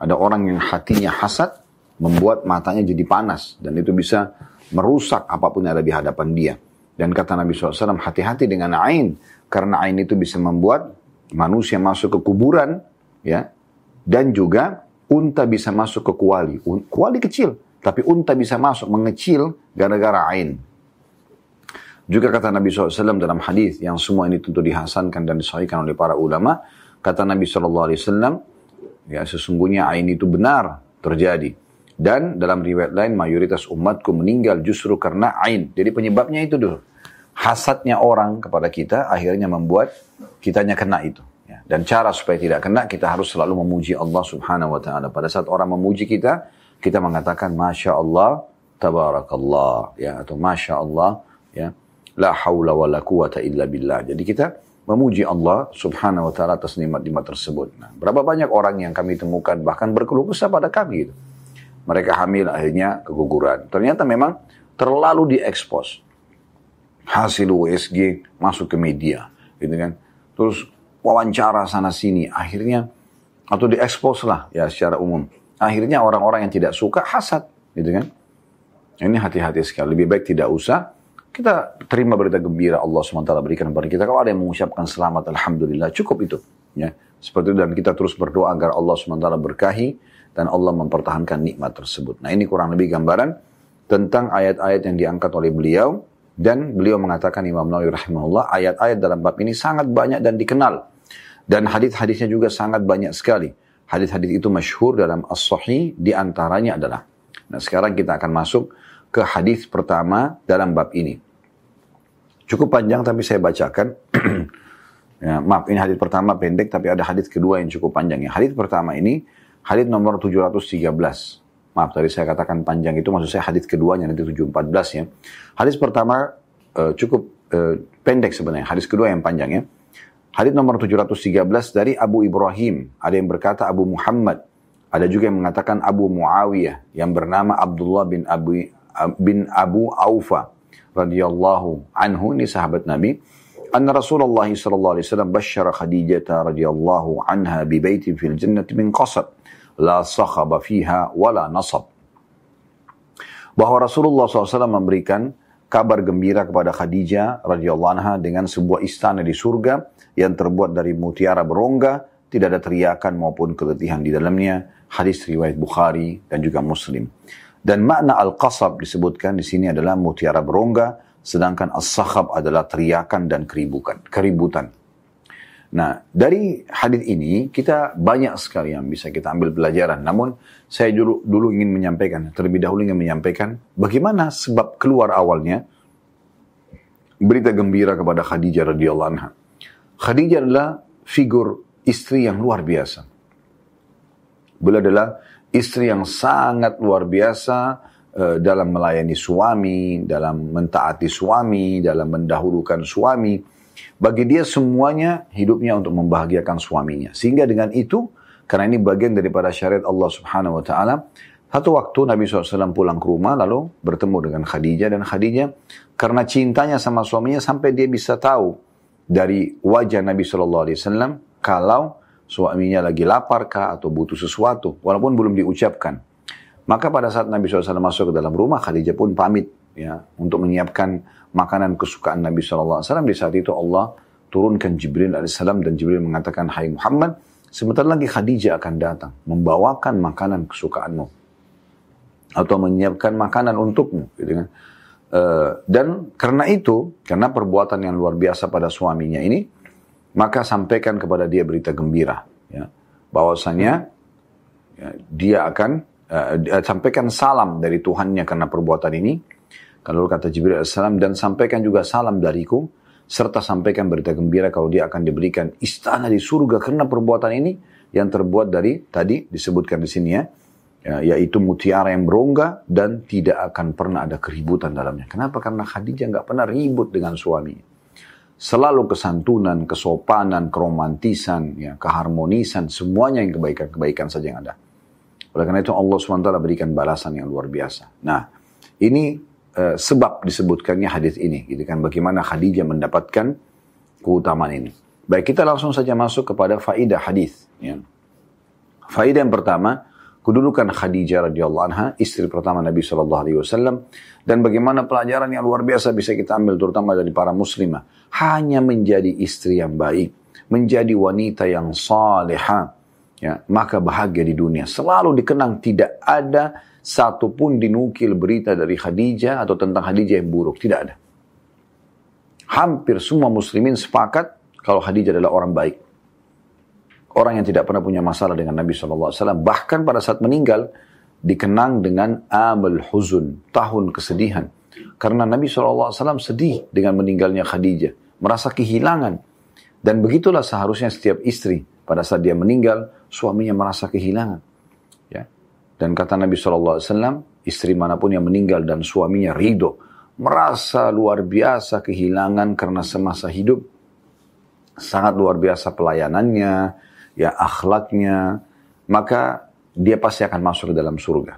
A: Ada orang yang hatinya hasad membuat matanya jadi panas dan itu bisa merusak apa pun yang ada di hadapan dia. Dan kata Nabi SAW, hati-hati dengan ain. Karena ain itu bisa membuat manusia masuk ke kuburan, ya, dan juga unta bisa masuk ke kuali. Kuali kecil, tapi unta bisa masuk mengecil gara-gara ain. Juga kata Nabi SAW dalam hadis yang semua ini tentu dihasankan dan disahihkan oleh para ulama, kata Nabi SAW, ya sesungguhnya ain itu benar terjadi. Dan dalam riwayat lain mayoritas umatku meninggal justru karena ain. Jadi penyebabnya itu dulu hasadnya orang kepada kita akhirnya membuat kitanya kena itu. Dan cara supaya tidak kena kita harus selalu memuji Allah subhanahu wa ta'ala. Pada saat orang memuji kita, kita mengatakan Masya Allah, Tabarakallah. Ya, atau Masya Allah, ya, La hawla wa la quwata illa billah. Jadi kita memuji Allah subhanahu wa ta'ala atas nikmat-nikmat tersebut. Nah, berapa banyak orang yang kami temukan bahkan berkeluh kesah pada kami gitu. Mereka hamil akhirnya keguguran. Ternyata memang terlalu diekspos hasil USG masuk ke media, gitu kan. Terus wawancara sana sini, akhirnya atau diekspos lah ya secara umum. Akhirnya orang-orang yang tidak suka hasad, gitu kan. Ini hati-hati sekali. Lebih baik tidak usah. Kita terima berita gembira Allah SWT berikan kepada kita. Kalau ada yang mengucapkan selamat, Alhamdulillah, cukup itu. Ya, seperti itu dan kita terus berdoa agar Allah SWT berkahi dan Allah mempertahankan nikmat tersebut. Nah ini kurang lebih gambaran tentang ayat-ayat yang diangkat oleh beliau dan beliau mengatakan Imam Nawawi rahimahullah, ayat-ayat dalam bab ini sangat banyak dan dikenal. Dan hadis-hadisnya juga sangat banyak sekali. Hadis-hadis itu masyhur dalam As-Sahih, di antaranya adalah. Nah sekarang kita akan masuk ke hadis pertama dalam bab ini. Cukup panjang tapi saya bacakan. ya, maaf ini hadis pertama pendek tapi ada hadis kedua yang cukup panjang. Ya. Hadis pertama ini hadis nomor 713. Maaf tadi saya katakan panjang itu maksud saya hadis keduanya nanti 714 ya. Hadis pertama uh, cukup uh, pendek sebenarnya. Hadis kedua yang panjang ya. Hadis nomor 713 dari Abu Ibrahim. Ada yang berkata Abu Muhammad. Ada juga yang mengatakan Abu Muawiyah yang bernama Abdullah bin Abu bin Abu Aufa radhiyallahu anhu ini sahabat Nabi. Anna Rasulullah sallallahu alaihi wasallam basyara Khadijah radhiyallahu anha bi baitin fil jannati min qasab la sakhaba fiha wala nasab. Bahwa Rasulullah SAW memberikan kabar gembira kepada Khadijah radhiyallahu anha dengan sebuah istana di surga yang terbuat dari mutiara berongga, tidak ada teriakan maupun keletihan di dalamnya. Hadis riwayat Bukhari dan juga Muslim. Dan makna al-qasab disebutkan di sini adalah mutiara berongga, sedangkan as-sakhab adalah teriakan dan keributan. Nah, dari hadis ini kita banyak sekali yang bisa kita ambil pelajaran. Namun saya dulu dulu ingin menyampaikan, terlebih dahulu ingin menyampaikan bagaimana sebab keluar awalnya berita gembira kepada Khadijah radhiyallahu anha. Khadijah adalah figur istri yang luar biasa. Beliau adalah istri yang sangat luar biasa uh, dalam melayani suami, dalam mentaati suami, dalam mendahulukan suami bagi dia semuanya hidupnya untuk membahagiakan suaminya. Sehingga dengan itu, karena ini bagian daripada syariat Allah subhanahu wa ta'ala, satu waktu Nabi SAW pulang ke rumah lalu bertemu dengan Khadijah dan Khadijah karena cintanya sama suaminya sampai dia bisa tahu dari wajah Nabi SAW kalau suaminya lagi lapar kah atau butuh sesuatu walaupun belum diucapkan. Maka pada saat Nabi SAW masuk ke dalam rumah Khadijah pun pamit ya untuk menyiapkan makanan kesukaan Nabi SAW. Di saat itu Allah turunkan Jibril AS dan Jibril mengatakan, Hai Muhammad, sebentar lagi Khadijah akan datang, membawakan makanan kesukaanmu. Atau menyiapkan makanan untukmu. Gitu kan. Uh, dan karena itu, karena perbuatan yang luar biasa pada suaminya ini, maka sampaikan kepada dia berita gembira. Ya, bahwasanya ya, dia akan uh, sampaikan salam dari Tuhannya karena perbuatan ini kalau kata Jibril AS, dan sampaikan juga salam dariku, serta sampaikan berita gembira kalau dia akan diberikan istana di surga karena perbuatan ini yang terbuat dari tadi disebutkan di sini ya, ya yaitu mutiara yang berongga dan tidak akan pernah ada keributan dalamnya. Kenapa? Karena Khadijah nggak pernah ribut dengan suaminya. Selalu kesantunan, kesopanan, keromantisan, ya, keharmonisan, semuanya yang kebaikan-kebaikan saja yang ada. Oleh karena itu Allah SWT berikan balasan yang luar biasa. Nah, ini uh, sebab disebutkannya hadis ini, gitu kan? Bagaimana Khadijah mendapatkan keutamaan ini. Baik, kita langsung saja masuk kepada faidah hadis. Ya. Faidah yang pertama, kedudukan Khadijah radhiyallahu anha, istri pertama Nabi Shallallahu alaihi wasallam dan bagaimana pelajaran yang luar biasa bisa kita ambil terutama dari para muslimah. Hanya menjadi istri yang baik, menjadi wanita yang salehah, ya, maka bahagia di dunia. Selalu dikenang tidak ada satupun dinukil berita dari Khadijah atau tentang Khadijah yang buruk, tidak ada. Hampir semua muslimin sepakat kalau Khadijah adalah orang baik. Orang yang tidak pernah punya masalah dengan Nabi SAW. Bahkan pada saat meninggal, dikenang dengan amal huzun, tahun kesedihan. Karena Nabi SAW sedih dengan meninggalnya Khadijah. Merasa kehilangan. Dan begitulah seharusnya setiap istri. Pada saat dia meninggal, suaminya merasa kehilangan. Dan kata Nabi SAW, istri mana pun yang meninggal dan suaminya ridho, merasa luar biasa kehilangan karena semasa hidup sangat luar biasa pelayanannya, ya akhlaknya, maka dia pasti akan masuk ke dalam surga.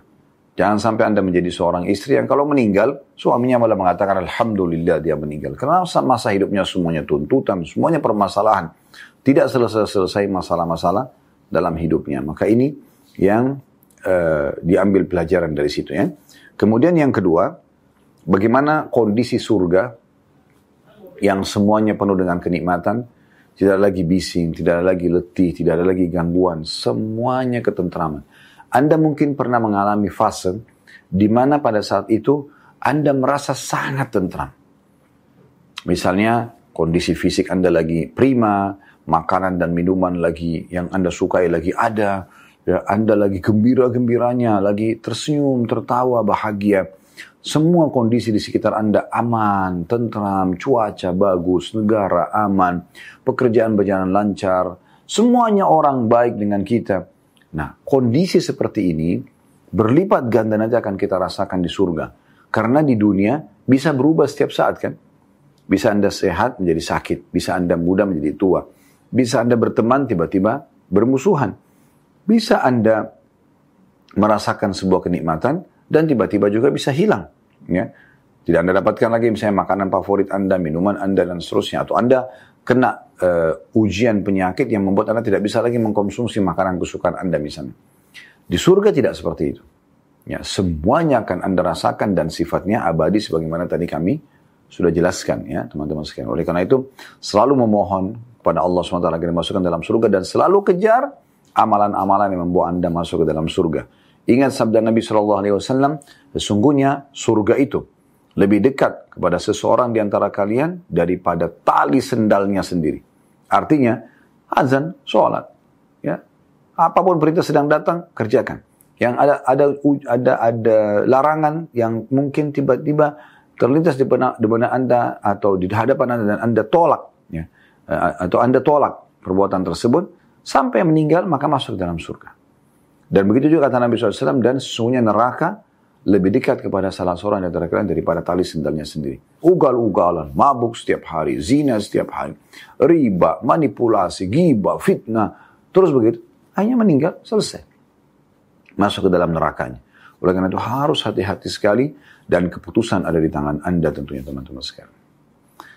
A: Jangan sampai Anda menjadi seorang istri yang kalau meninggal, suaminya malah mengatakan Alhamdulillah dia meninggal. Karena masa hidupnya semuanya tuntutan, semuanya permasalahan. Tidak selesai-selesai masalah-masalah dalam hidupnya. Maka ini yang uh, diambil pelajaran dari situ ya. Kemudian yang kedua, bagaimana kondisi surga yang semuanya penuh dengan kenikmatan, tidak ada lagi bising, tidak ada lagi letih, tidak ada lagi gangguan. Semuanya ketentraman. Anda mungkin pernah mengalami fase di mana pada saat itu Anda merasa sangat tentram. Misalnya kondisi fisik Anda lagi prima, makanan dan minuman lagi yang Anda sukai lagi ada, ya, Anda lagi gembira-gembiranya, lagi tersenyum, tertawa, bahagia semua kondisi di sekitar Anda aman, tentram, cuaca bagus, negara aman, pekerjaan berjalan lancar, semuanya orang baik dengan kita. Nah, kondisi seperti ini berlipat ganda nanti akan kita rasakan di surga. Karena di dunia bisa berubah setiap saat kan. Bisa Anda sehat menjadi sakit, bisa Anda muda menjadi tua. Bisa Anda berteman tiba-tiba bermusuhan. Bisa Anda merasakan sebuah kenikmatan, dan tiba-tiba juga bisa hilang. Ya. Tidak Anda dapatkan lagi misalnya makanan favorit Anda, minuman Anda, dan seterusnya. Atau Anda kena uh, ujian penyakit yang membuat Anda tidak bisa lagi mengkonsumsi makanan kesukaan Anda misalnya. Di surga tidak seperti itu. Ya, semuanya akan Anda rasakan dan sifatnya abadi sebagaimana tadi kami sudah jelaskan ya teman-teman sekalian. Oleh karena itu selalu memohon kepada Allah SWT agar dimasukkan dalam surga dan selalu kejar amalan-amalan yang membawa Anda masuk ke dalam surga. Ingat sabda Nabi Shallallahu Alaihi Wasallam, sesungguhnya surga itu lebih dekat kepada seseorang di antara kalian daripada tali sendalnya sendiri. Artinya, azan, sholat, ya, apa pun perintah sedang datang, kerjakan. Yang ada ada ada ada larangan yang mungkin tiba-tiba terlintas di benak, di benak anda atau di hadapan anda dan anda tolak, ya, atau anda tolak perbuatan tersebut sampai meninggal maka masuk dalam surga. Dan begitu juga kata Nabi SAW, dan sesungguhnya neraka lebih dekat kepada salah seorang dari kalian daripada tali sendalnya sendiri. Ugal-ugalan, mabuk setiap hari, zina setiap hari, riba, manipulasi, gibah, fitnah, terus begitu, hanya meninggal, selesai. Masuk ke dalam nerakanya. Oleh karena itu harus hati-hati sekali dan keputusan ada di tangan Anda tentunya teman-teman sekalian.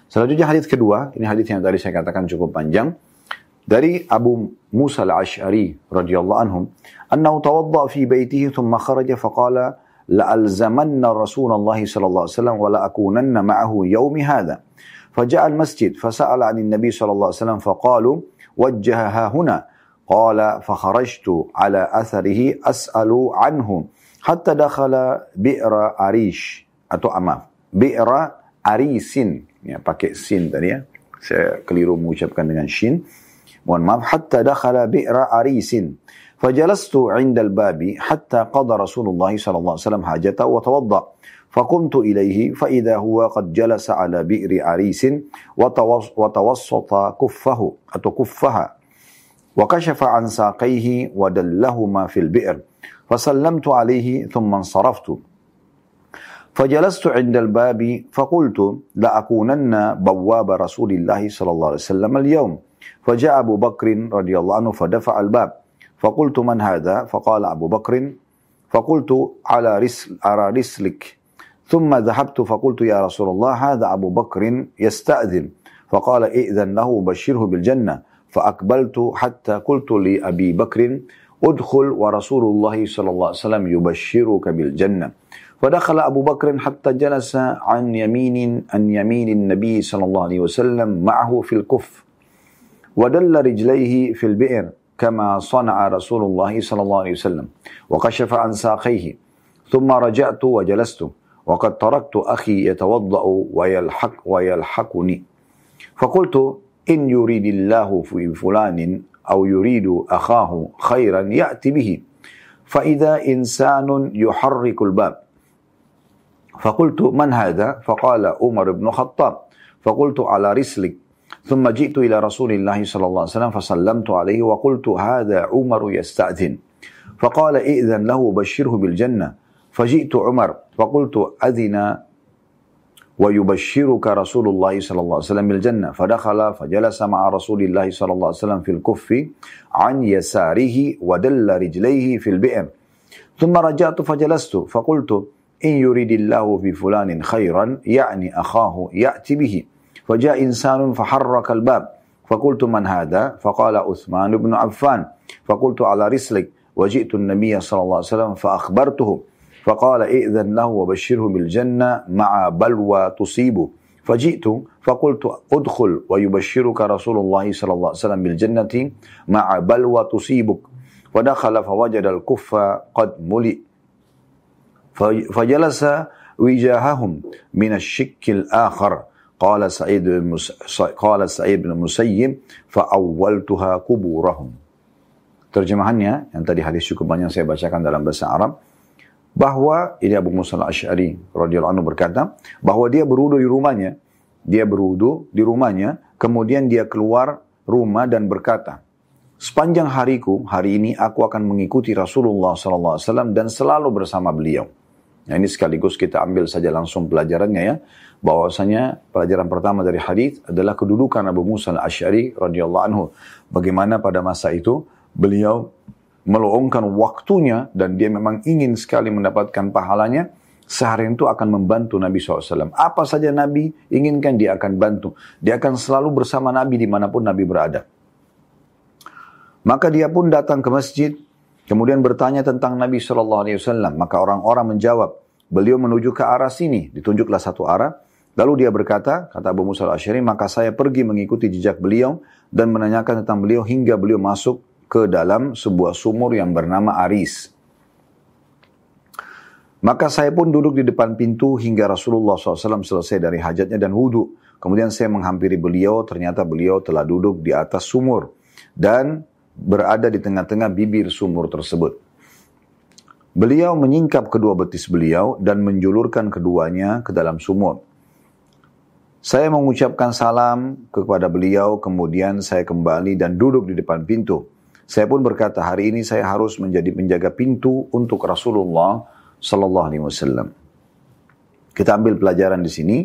A: Selanjutnya hadis kedua, ini hadis yang tadi saya katakan cukup panjang. Dari Abu Musa al-Ash'ari radhiyallahu anhum, أنه توضأ في بيته ثم خرج فقال لألزمن رسول الله صلى الله عليه وسلم ولأكونن معه يوم هذا. فجاء المسجد فسأل عن النبي صلى الله عليه وسلم فقالوا وجهها هنا. قال فخرجت على أثره أسأل عنه حتى دخل بئر عريش atau bi'ra arisin ya pakai sin tadi ya. Saya keliru mengucapkan dengan shin. Maaf hatta dakhala bi'ra arisin فجلست عند الباب حتى قضى رسول الله صلى الله عليه وسلم حاجته وتوضأ. فقمت إليه فإذا هو قد جلس على بئر عريس وتوسط كفه أو كفها وكشف عن ساقيه ودلهما في البئر. فسلمت عليه ثم انصرفت. فجلست عند الباب فقلت لأكونن بواب رسول الله صلى الله عليه وسلم اليوم. فجاء أبو بكر رضي الله عنه فدفع الباب. فقلت من هذا؟ فقال أبو بكر. فقلت على رسل على رسلك. ثم ذهبت فقلت يا رسول الله هذا أبو بكر يستأذن. فقال ائذن له بشره بالجنة. فأقبلت حتى قلت لأبي بكر ادخل ورسول الله صلى الله عليه وسلم يبشرك بالجنة. فدخل أبو بكر حتى جلس عن يمين عن يمين النبي صلى الله عليه وسلم معه في الكف. ودل رجليه في البئر كما صنع رسول الله صلى الله عليه وسلم وكشف عن ساقيه. ثم رجعت وجلست وقد تركت أخي يتوضأ ويلحق ويلحقني. فقلت إن يريد الله في فلان أو يريد أخاه خيرا يأتي به. فإذا إنسان يحرك الباب. فقلت من هذا؟ فقال عمر بن الخطاب. فقلت على رسلك. ثم جئت إلى رسول الله صلى الله عليه وسلم فسلمت عليه وقلت هذا عمر يستأذن. فقال إذن له بشره بالجنة. فجئت عمر فقلت أذن ويبشرك رسول الله صلى الله عليه وسلم بالجنة. فدخل فجلس مع رسول الله صلى الله عليه وسلم في الكف عن يساره ودل رجليه في البئر. ثم رجعت فجلست فقلت إن يريد الله في فلان خيرا يعني أخاه يأتي به. فجاء إنسان فحرك الباب. فقلت من هذا؟ فقال عثمان بن عفان. فقلت على رسلك. وجئت النبي صلى الله عليه وسلم فأخبرته. فقال ائذن له وبشره بالجنة مع بلوى تصيبه. فجئت فقلت ادخل ويبشرك رسول الله صلى الله عليه وسلم بالجنة مع بلوى تصيبك. فدخل فوجد الكف قد ملئ. فجلس وجاههم من الشك الآخر. Qala Sa'id Qala Sa'id bin Musayyib fa'awwaltuha kuburahum. Terjemahannya yang tadi hadis cukup banyak saya bacakan dalam bahasa Arab bahwa ini Abu Musa al-Ash'ari radhiyallahu anhu berkata bahwa dia berudu di rumahnya, dia berudu di rumahnya, kemudian dia keluar rumah dan berkata, sepanjang hariku hari ini aku akan mengikuti Rasulullah saw dan selalu bersama beliau. Nah ini sekaligus kita ambil saja langsung pelajarannya ya. Bahwasanya pelajaran pertama dari hadis adalah kedudukan Abu Musa al-Asy'ari radhiyallahu anhu. Bagaimana pada masa itu beliau meluangkan waktunya dan dia memang ingin sekali mendapatkan pahalanya sehari itu akan membantu Nabi SAW. Apa saja Nabi inginkan dia akan bantu. Dia akan selalu bersama Nabi di mana pun Nabi berada. Maka dia pun datang ke masjid Kemudian bertanya tentang Nabi Shallallahu Alaihi Wasallam. Maka orang-orang menjawab, beliau menuju ke arah sini. Ditunjuklah satu arah. Lalu dia berkata, kata Abu Musa al-Ashari, maka saya pergi mengikuti jejak beliau dan menanyakan tentang beliau hingga beliau masuk ke dalam sebuah sumur yang bernama Aris. Maka saya pun duduk di depan pintu hingga Rasulullah SAW selesai dari hajatnya dan wudhu. Kemudian saya menghampiri beliau, ternyata beliau telah duduk di atas sumur. Dan berada di tengah-tengah bibir sumur tersebut. Beliau menyingkap kedua betis beliau dan menjulurkan keduanya ke dalam sumur. Saya mengucapkan salam kepada beliau, kemudian saya kembali dan duduk di depan pintu. Saya pun berkata, hari ini saya harus menjadi penjaga pintu untuk Rasulullah Sallallahu Alaihi Wasallam. Kita ambil pelajaran di sini.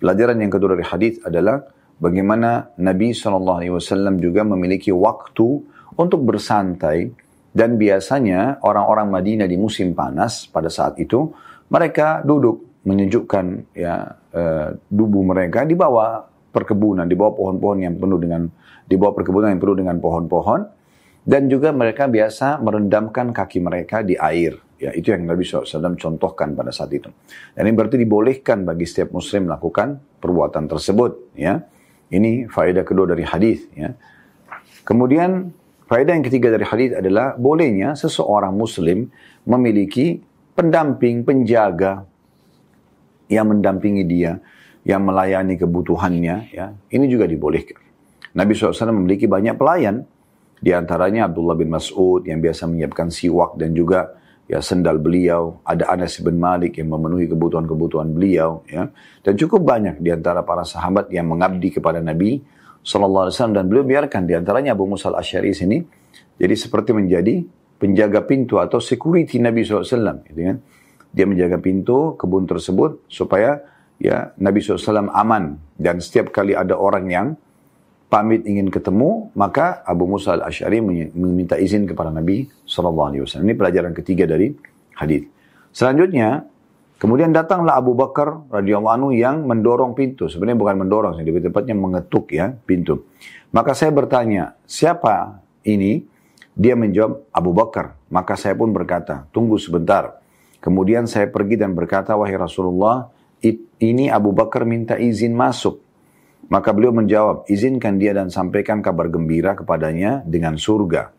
A: Pelajaran yang kedua dari hadis adalah bagaimana Nabi Sallallahu Alaihi Wasallam juga memiliki waktu untuk bersantai dan biasanya orang-orang Madinah di musim panas pada saat itu mereka duduk menyejukkan ya e, tubuh mereka di bawah perkebunan, di bawah pohon-pohon yang penuh dengan di bawah perkebunan yang penuh dengan pohon-pohon dan juga mereka biasa merendamkan kaki mereka di air. Ya, itu yang Nabi SAW contohkan pada saat itu. Dan ini berarti dibolehkan bagi setiap muslim melakukan perbuatan tersebut. Ya, ini faedah kedua dari hadis. Ya. Kemudian Faedah yang ketiga dari hadis adalah bolehnya seseorang muslim memiliki pendamping, penjaga yang mendampingi dia, yang melayani kebutuhannya, ya. Ini juga dibolehkan. Nabi SAW memiliki banyak pelayan, di antaranya Abdullah bin Mas'ud yang biasa menyiapkan siwak dan juga ya sendal beliau, ada Anas bin Malik yang memenuhi kebutuhan-kebutuhan beliau, ya. Dan cukup banyak di antara para sahabat yang mengabdi kepada Nabi Sallallahu Alaihi Wasallam dan beliau biarkan di antaranya Abu Musa al-Asyari sini jadi seperti menjadi penjaga pintu atau security Nabi SAW gitu kan. Dia menjaga pintu kebun tersebut supaya ya Nabi SAW aman. Dan setiap kali ada orang yang pamit ingin ketemu maka Abu Musa al-Ash'ari meminta izin kepada Nabi SAW ini pelajaran ketiga dari hadis. Selanjutnya Kemudian datanglah Abu Bakar radhiyallahu anhu yang mendorong pintu. Sebenarnya bukan mendorong, lebih tepatnya mengetuk ya pintu. Maka saya bertanya, siapa ini? Dia menjawab, Abu Bakar. Maka saya pun berkata, tunggu sebentar. Kemudian saya pergi dan berkata, wahai Rasulullah, ini Abu Bakar minta izin masuk. Maka beliau menjawab, izinkan dia dan sampaikan kabar gembira kepadanya dengan surga.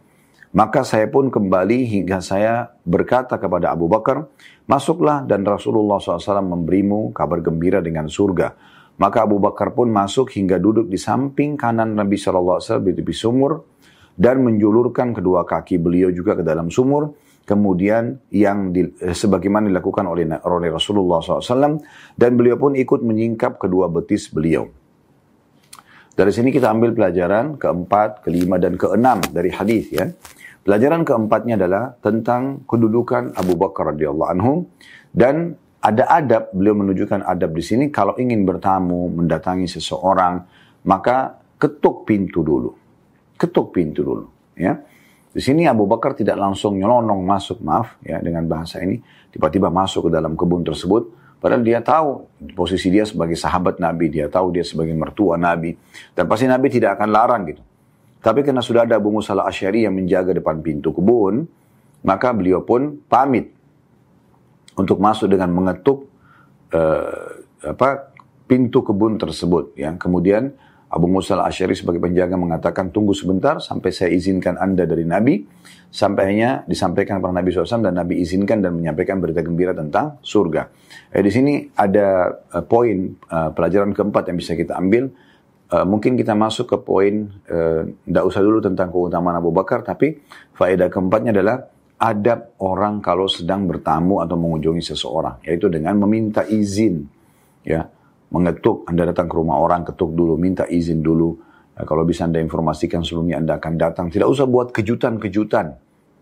A: Maka saya pun kembali hingga saya berkata kepada Abu Bakar, masuklah dan Rasulullah SAW memberimu kabar gembira dengan surga. Maka Abu Bakar pun masuk hingga duduk di samping kanan Nabi SAW di tepi sumur dan menjulurkan kedua kaki beliau juga ke dalam sumur. Kemudian yang di, eh, sebagaimana dilakukan oleh, oleh Rasulullah SAW dan beliau pun ikut menyingkap kedua betis beliau. Dari sini kita ambil pelajaran keempat, kelima, dan keenam dari hadis ya. Pelajaran keempatnya adalah tentang kedudukan Abu Bakar radhiyallahu anhu dan ada adab. Beliau menunjukkan adab di sini kalau ingin bertamu mendatangi seseorang maka ketuk pintu dulu. Ketuk pintu dulu ya. Di sini Abu Bakar tidak langsung nyelonong masuk maaf ya dengan bahasa ini. Tiba-tiba masuk ke dalam kebun tersebut padahal dia tahu posisi dia sebagai sahabat Nabi dia tahu dia sebagai mertua Nabi. Dan pasti Nabi tidak akan larang gitu tapi karena sudah ada Abu Musa al-Asyari yang menjaga depan pintu kebun, maka beliau pun pamit untuk masuk dengan mengetuk uh, apa pintu kebun tersebut. Ya. Kemudian Abu Musa al-Asyari sebagai penjaga mengatakan tunggu sebentar sampai saya izinkan anda dari Nabi. Sampainya disampaikan kepada Nabi SAW dan Nabi izinkan dan menyampaikan berita gembira tentang surga. Eh, di sini ada uh, poin uh, pelajaran keempat yang bisa kita ambil Uh, mungkin kita masuk ke poin, tidak uh, usah dulu tentang keutamaan Abu Bakar, tapi faedah keempatnya adalah adab orang kalau sedang bertamu atau mengunjungi seseorang, yaitu dengan meminta izin, ya, mengetuk, Anda datang ke rumah orang, ketuk dulu, minta izin dulu, uh, kalau bisa Anda informasikan sebelumnya Anda akan datang, tidak usah buat kejutan-kejutan,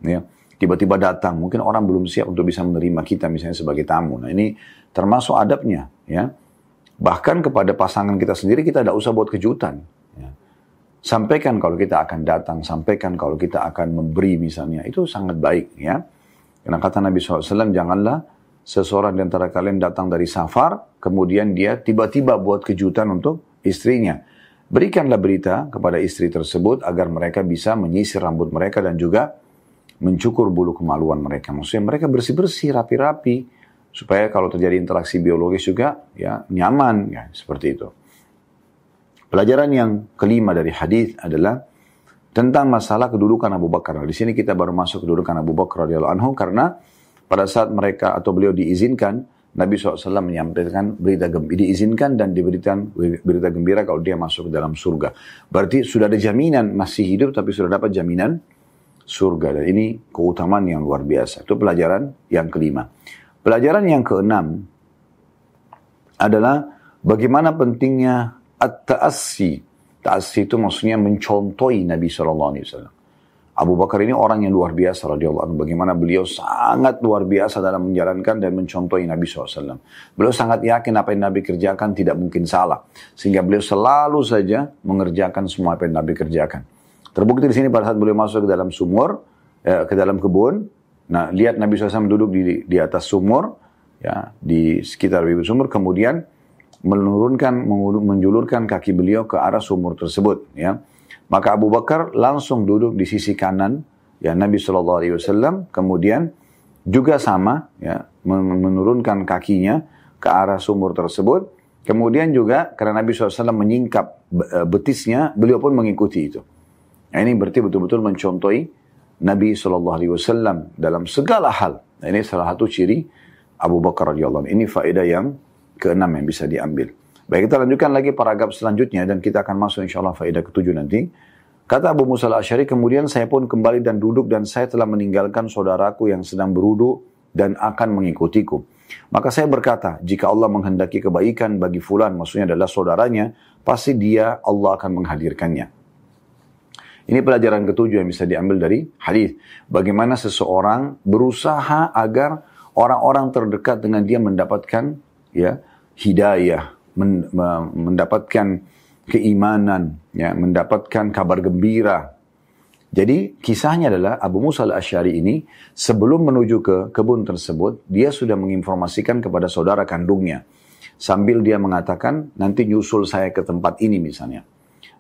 A: ya, tiba-tiba datang, mungkin orang belum siap untuk bisa menerima kita misalnya sebagai tamu, nah ini termasuk adabnya, ya, Bahkan kepada pasangan kita sendiri kita tidak usah buat kejutan. Ya. Sampaikan kalau kita akan datang, sampaikan kalau kita akan memberi misalnya. Itu sangat baik ya. Karena kata Nabi SAW, janganlah seseorang di antara kalian datang dari safar, kemudian dia tiba-tiba buat kejutan untuk istrinya. Berikanlah berita kepada istri tersebut agar mereka bisa menyisir rambut mereka dan juga mencukur bulu kemaluan mereka. Maksudnya mereka bersih-bersih, rapi-rapi, supaya kalau terjadi interaksi biologis juga ya nyaman ya seperti itu. Pelajaran yang kelima dari hadis adalah tentang masalah kedudukan Abu Bakar. Di sini kita baru masuk kedudukan Abu Bakar radhiyallahu anhu karena pada saat mereka atau beliau diizinkan Nabi SAW menyampaikan berita gembira, diizinkan dan diberikan berita gembira kalau dia masuk ke dalam surga. Berarti sudah ada jaminan masih hidup tapi sudah dapat jaminan surga. Dan ini keutamaan yang luar biasa. Itu pelajaran yang kelima. Pelajaran yang keenam adalah bagaimana pentingnya at-ta'assi. Ta'assi itu maksudnya mencontohi Nabi SAW. Abu Bakar ini orang yang luar biasa radhiyallahu anhu. Bagaimana beliau sangat luar biasa dalam menjalankan dan mencontohi Nabi SAW. Beliau sangat yakin apa yang Nabi kerjakan tidak mungkin salah. Sehingga beliau selalu saja mengerjakan semua apa yang Nabi kerjakan. Terbukti di sini pada saat beliau masuk ke dalam sumur, eh, ke dalam kebun, Nah, lihat Nabi SAW duduk di, di atas sumur, ya, di sekitar bibir sumur, kemudian menurunkan, menjulurkan kaki beliau ke arah sumur tersebut, ya. Maka Abu Bakar langsung duduk di sisi kanan, ya, Nabi SAW, kemudian juga sama, ya, menurunkan kakinya ke arah sumur tersebut, kemudian juga karena Nabi SAW menyingkap betisnya, beliau pun mengikuti itu. Nah, ini berarti betul-betul mencontohi Nabi SAW dalam segala hal. Nah, ini salah satu ciri Abu Bakar radhiyallahu anhu. Ini faedah yang keenam yang bisa diambil. Baik, kita lanjutkan lagi paragraf selanjutnya dan kita akan masuk insya Allah faedah ketujuh nanti. Kata Abu Musa al-Ashari, kemudian saya pun kembali dan duduk dan saya telah meninggalkan saudaraku yang sedang berudu dan akan mengikutiku. Maka saya berkata, jika Allah menghendaki kebaikan bagi fulan, maksudnya adalah saudaranya, pasti dia Allah akan menghadirkannya. Ini pelajaran ketujuh yang bisa diambil dari hadis. Bagaimana seseorang berusaha agar orang-orang terdekat dengan dia mendapatkan ya hidayah, men, mendapatkan keimanan, ya, mendapatkan kabar gembira. Jadi kisahnya adalah Abu Musa al-Ash'ari ini sebelum menuju ke kebun tersebut, dia sudah menginformasikan kepada saudara kandungnya. Sambil dia mengatakan, nanti nyusul saya ke tempat ini misalnya.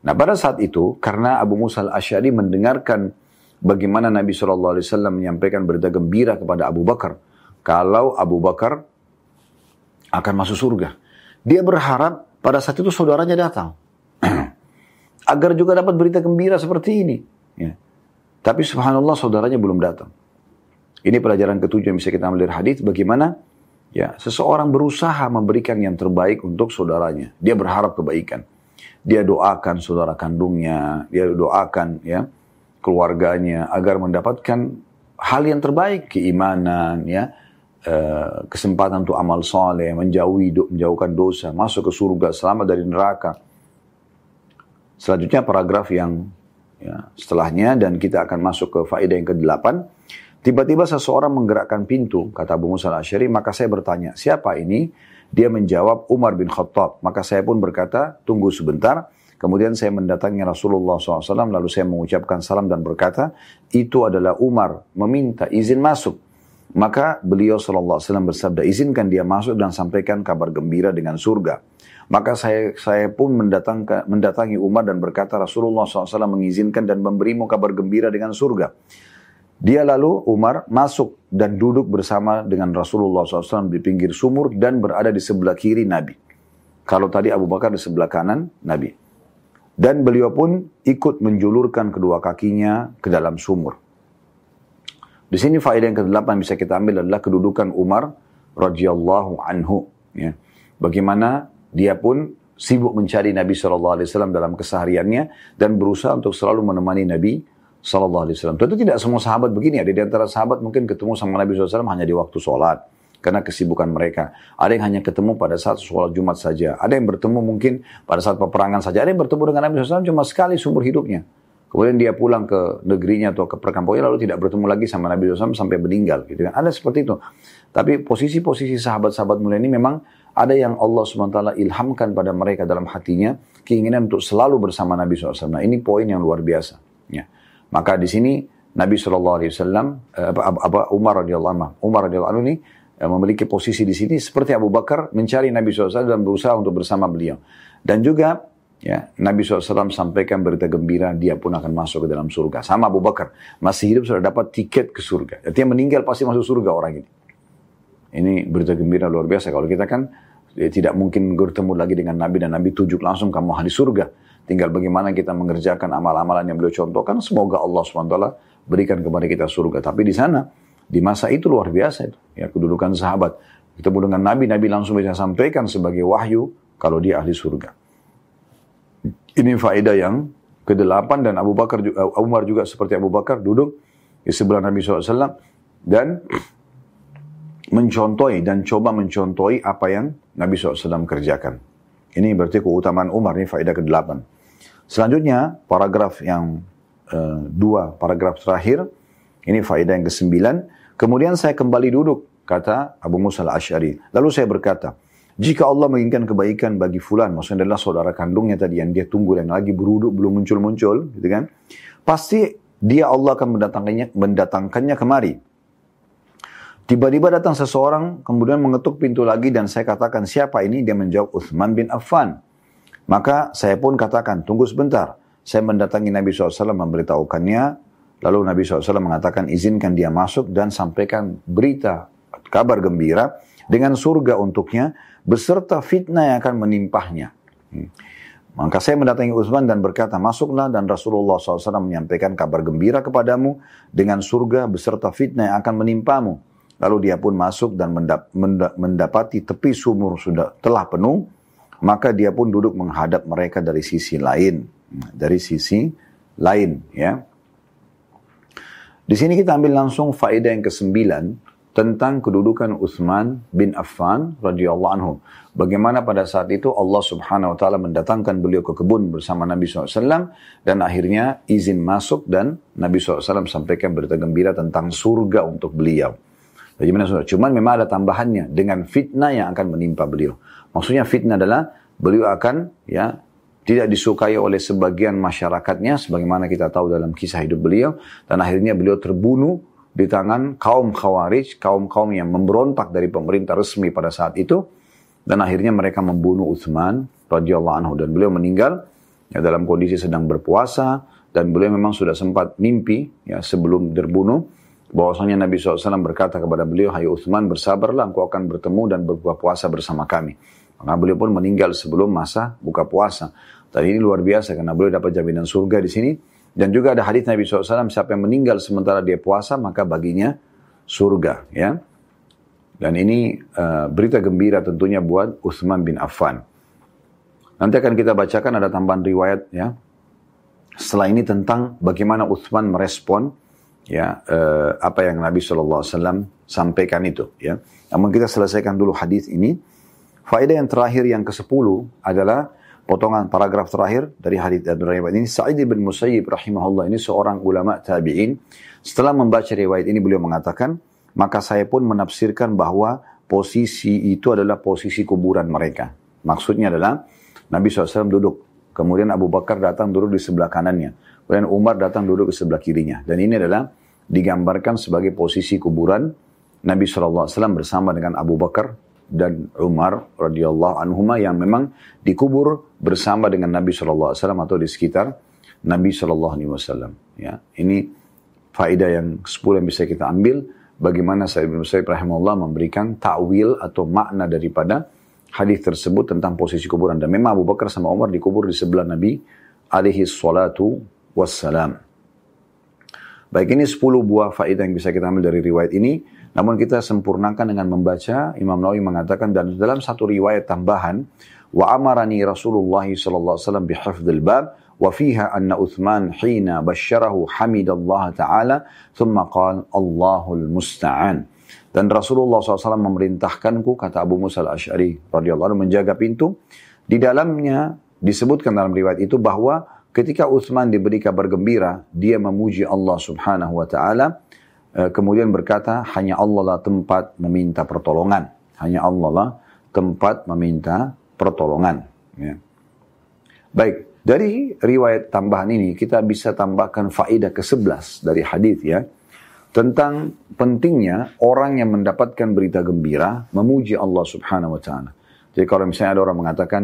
A: Nah pada saat itu karena Abu Musa al-Asy'ari mendengarkan bagaimana Nabi SAW menyampaikan berita gembira kepada Abu Bakar. Kalau Abu Bakar akan masuk surga. Dia berharap pada saat itu saudaranya datang. Agar juga dapat berita gembira seperti ini. Ya. Tapi subhanallah saudaranya belum datang. Ini pelajaran ketujuh yang bisa kita ambil dari hadis bagaimana ya seseorang berusaha memberikan yang terbaik untuk saudaranya. Dia berharap kebaikan. Dia doakan saudara kandungnya, dia doakan ya keluarganya agar mendapatkan hal yang terbaik, keimanan ya, Eh, kesempatan untuk amal soleh, menjauhi menjauhkan dosa, masuk ke surga, selamat dari neraka. Selanjutnya paragraf yang ya, setelahnya dan kita akan masuk ke faedah yang ke-8. Tiba-tiba seseorang menggerakkan pintu, kata Abu Musa al-Asyari, maka saya bertanya, siapa ini? Dia menjawab Umar bin Khattab. Maka saya pun berkata, tunggu sebentar. Kemudian saya mendatangi Rasulullah SAW, lalu saya mengucapkan salam dan berkata, itu adalah Umar meminta izin masuk. Maka beliau SAW bersabda, izinkan dia masuk dan sampaikan kabar gembira dengan surga. Maka saya saya pun mendatangi Umar dan berkata Rasulullah SAW mengizinkan dan memberimu kabar gembira dengan surga. Dia lalu Umar masuk dan duduk bersama dengan Rasulullah SAW di pinggir sumur dan berada di sebelah kiri Nabi. Kalau tadi Abu Bakar di sebelah kanan Nabi. Dan beliau pun ikut menjulurkan kedua kakinya ke dalam sumur. Di sini faedah yang ke-8 bisa kita ambil adalah kedudukan Umar radhiyallahu anhu. Ya. Bagaimana dia pun sibuk mencari Nabi SAW dalam kesehariannya dan berusaha untuk selalu menemani Nabi SAW. Tentu tidak semua sahabat begini. Ada di antara sahabat mungkin ketemu sama Nabi SAW hanya di waktu sholat karena kesibukan mereka. Ada yang hanya ketemu pada saat sholat Jumat saja. Ada yang bertemu mungkin pada saat peperangan saja. Ada yang bertemu dengan Nabi SAW cuma sekali seumur hidupnya. Kemudian dia pulang ke negerinya atau ke perkampungan lalu tidak bertemu lagi sama Nabi SAW sampai meninggal gitu kan. Ada seperti itu. Tapi posisi-posisi sahabat-sahabat mulia ini memang ada yang Allah SWT ilhamkan pada mereka dalam hatinya keinginan untuk selalu bersama Nabi SAW. Nah ini poin yang luar biasa. Ya. Maka di sini Nabi SAW, eh, apa, apa Umar radhiyallahu anhu, Umar radhiyallahu anhu ini eh, memiliki posisi di sini seperti Abu Bakar mencari Nabi SAW dan berusaha untuk bersama beliau. Dan juga Ya, Nabi SAW sampaikan berita gembira, dia pun akan masuk ke dalam surga. Sama Abu Bakar, masih hidup sudah dapat tiket ke surga. Artinya meninggal pasti masuk surga orang ini. Ini berita gembira luar biasa. Kalau kita kan ya, tidak mungkin bertemu lagi dengan Nabi dan Nabi tujuk langsung kamu ahli surga. Tinggal bagaimana kita mengerjakan amal-amalan yang beliau contohkan. Semoga Allah SWT berikan kepada kita surga. Tapi di sana, di masa itu luar biasa itu. Ya, kedudukan sahabat. Ketemu dengan Nabi, Nabi langsung bisa sampaikan sebagai wahyu kalau dia ahli surga. Ini faedah yang ke-8 dan Abu Bakar uh, Umar juga seperti Abu Bakar duduk di sebelah Nabi SAW dan mencontohi dan coba mencontohi apa yang Nabi SAW kerjakan. Ini berarti keutamaan Umar, ini faedah ke-8. Selanjutnya, paragraf yang uh, dua, paragraf terakhir, ini faedah yang ke-9. Kemudian saya kembali duduk, kata Abu Musa al-Ash'ari. Lalu saya berkata, jika Allah menginginkan kebaikan bagi fulan, maksudnya adalah saudara kandungnya tadi yang dia tunggu dan lagi beruduk belum muncul-muncul, gitu kan? Pasti dia Allah akan mendatangkannya, mendatangkannya kemari. Tiba-tiba datang seseorang, kemudian mengetuk pintu lagi dan saya katakan siapa ini? Dia menjawab Uthman bin Affan. Maka saya pun katakan, tunggu sebentar. Saya mendatangi Nabi SAW memberitahukannya. Lalu Nabi SAW mengatakan izinkan dia masuk dan sampaikan berita kabar gembira dengan surga untuknya beserta fitnah yang akan menimpahnya. Hmm. Maka saya mendatangi Utsman dan berkata, masuklah dan Rasulullah SAW menyampaikan kabar gembira kepadamu dengan surga beserta fitnah yang akan menimpamu. Lalu dia pun masuk dan mendap mendapati tepi sumur sudah telah penuh, maka dia pun duduk menghadap mereka dari sisi lain, dari sisi lain, ya. Di sini kita ambil langsung faedah yang kesembilan, tentang kedudukan Uthman bin Affan radhiyallahu anhu. Bagaimana pada saat itu Allah subhanahu wa ta'ala mendatangkan beliau ke kebun bersama Nabi SAW dan akhirnya izin masuk dan Nabi SAW sampaikan berita gembira tentang surga untuk beliau. Bagaimana surga? Cuman memang ada tambahannya dengan fitnah yang akan menimpa beliau. Maksudnya fitnah adalah beliau akan ya tidak disukai oleh sebagian masyarakatnya sebagaimana kita tahu dalam kisah hidup beliau dan akhirnya beliau terbunuh di tangan kaum khawarij, kaum-kaum yang memberontak dari pemerintah resmi pada saat itu. Dan akhirnya mereka membunuh Uthman radhiyallahu anhu dan beliau meninggal ya, dalam kondisi sedang berpuasa dan beliau memang sudah sempat mimpi ya sebelum terbunuh bahwasanya Nabi SAW berkata kepada beliau, Hai Uthman bersabarlah, engkau akan bertemu dan berbuka puasa bersama kami. Maka beliau pun meninggal sebelum masa buka puasa. Dan ini luar biasa karena beliau dapat jaminan surga di sini. Dan juga ada hadis Nabi SAW, siapa yang meninggal sementara dia puasa, maka baginya surga. ya. Dan ini uh, berita gembira tentunya buat Uthman bin Affan. Nanti akan kita bacakan ada tambahan riwayat ya. Setelah ini tentang bagaimana Uthman merespon ya uh, apa yang Nabi SAW sampaikan itu ya. Namun kita selesaikan dulu hadis ini. Faedah yang terakhir yang ke-10 adalah potongan paragraf terakhir dari hadis dan riwayat ini Sa'id bin Musayyib rahimahullah. Ini seorang ulama tabi'in. Setelah membaca riwayat ini beliau mengatakan maka saya pun menafsirkan bahwa posisi itu adalah posisi kuburan mereka. Maksudnya adalah Nabi SAW duduk. Kemudian Abu Bakar datang duduk di sebelah kanannya. Kemudian Umar datang duduk di sebelah kirinya. Dan ini adalah digambarkan sebagai posisi kuburan Nabi SAW bersama dengan Abu Bakar dan Umar radhiyallahu anhuma yang memang dikubur bersama dengan Nabi SAW atau di sekitar Nabi SAW. Ya, ini faedah yang sepuluh yang bisa kita ambil bagaimana Sa'id bin Musayyib rahimahullah memberikan ta'wil atau makna daripada hadis tersebut tentang posisi kuburan dan memang Abu Bakar sama Umar dikubur di sebelah Nabi alaihi salatu wassalam. Baik ini 10 buah faedah yang bisa kita ambil dari riwayat ini. Namun kita sempurnakan dengan membaca Imam Nawawi mengatakan dan dalam satu riwayat tambahan wa amarani Rasulullah sallallahu alaihi wasallam bihifdzil bab wa fiha anna Uthman hina basyarahu hamidallah taala thumma qala Allahul musta'an. Dan Rasulullah SAW memerintahkanku, kata Abu Musa al-Ash'ari radhiyallahu anhu menjaga pintu. Di dalamnya disebutkan dalam riwayat itu bahwa Ketika Uthman diberi kabar gembira, dia memuji Allah subhanahu wa ta'ala, kemudian berkata, hanya Allah lah tempat meminta pertolongan. Hanya Allah lah tempat meminta pertolongan. Ya. Baik, dari riwayat tambahan ini kita bisa tambahkan faedah ke-11 dari hadis ya. Tentang pentingnya orang yang mendapatkan berita gembira memuji Allah subhanahu wa ta'ala. Jadi kalau misalnya ada orang mengatakan,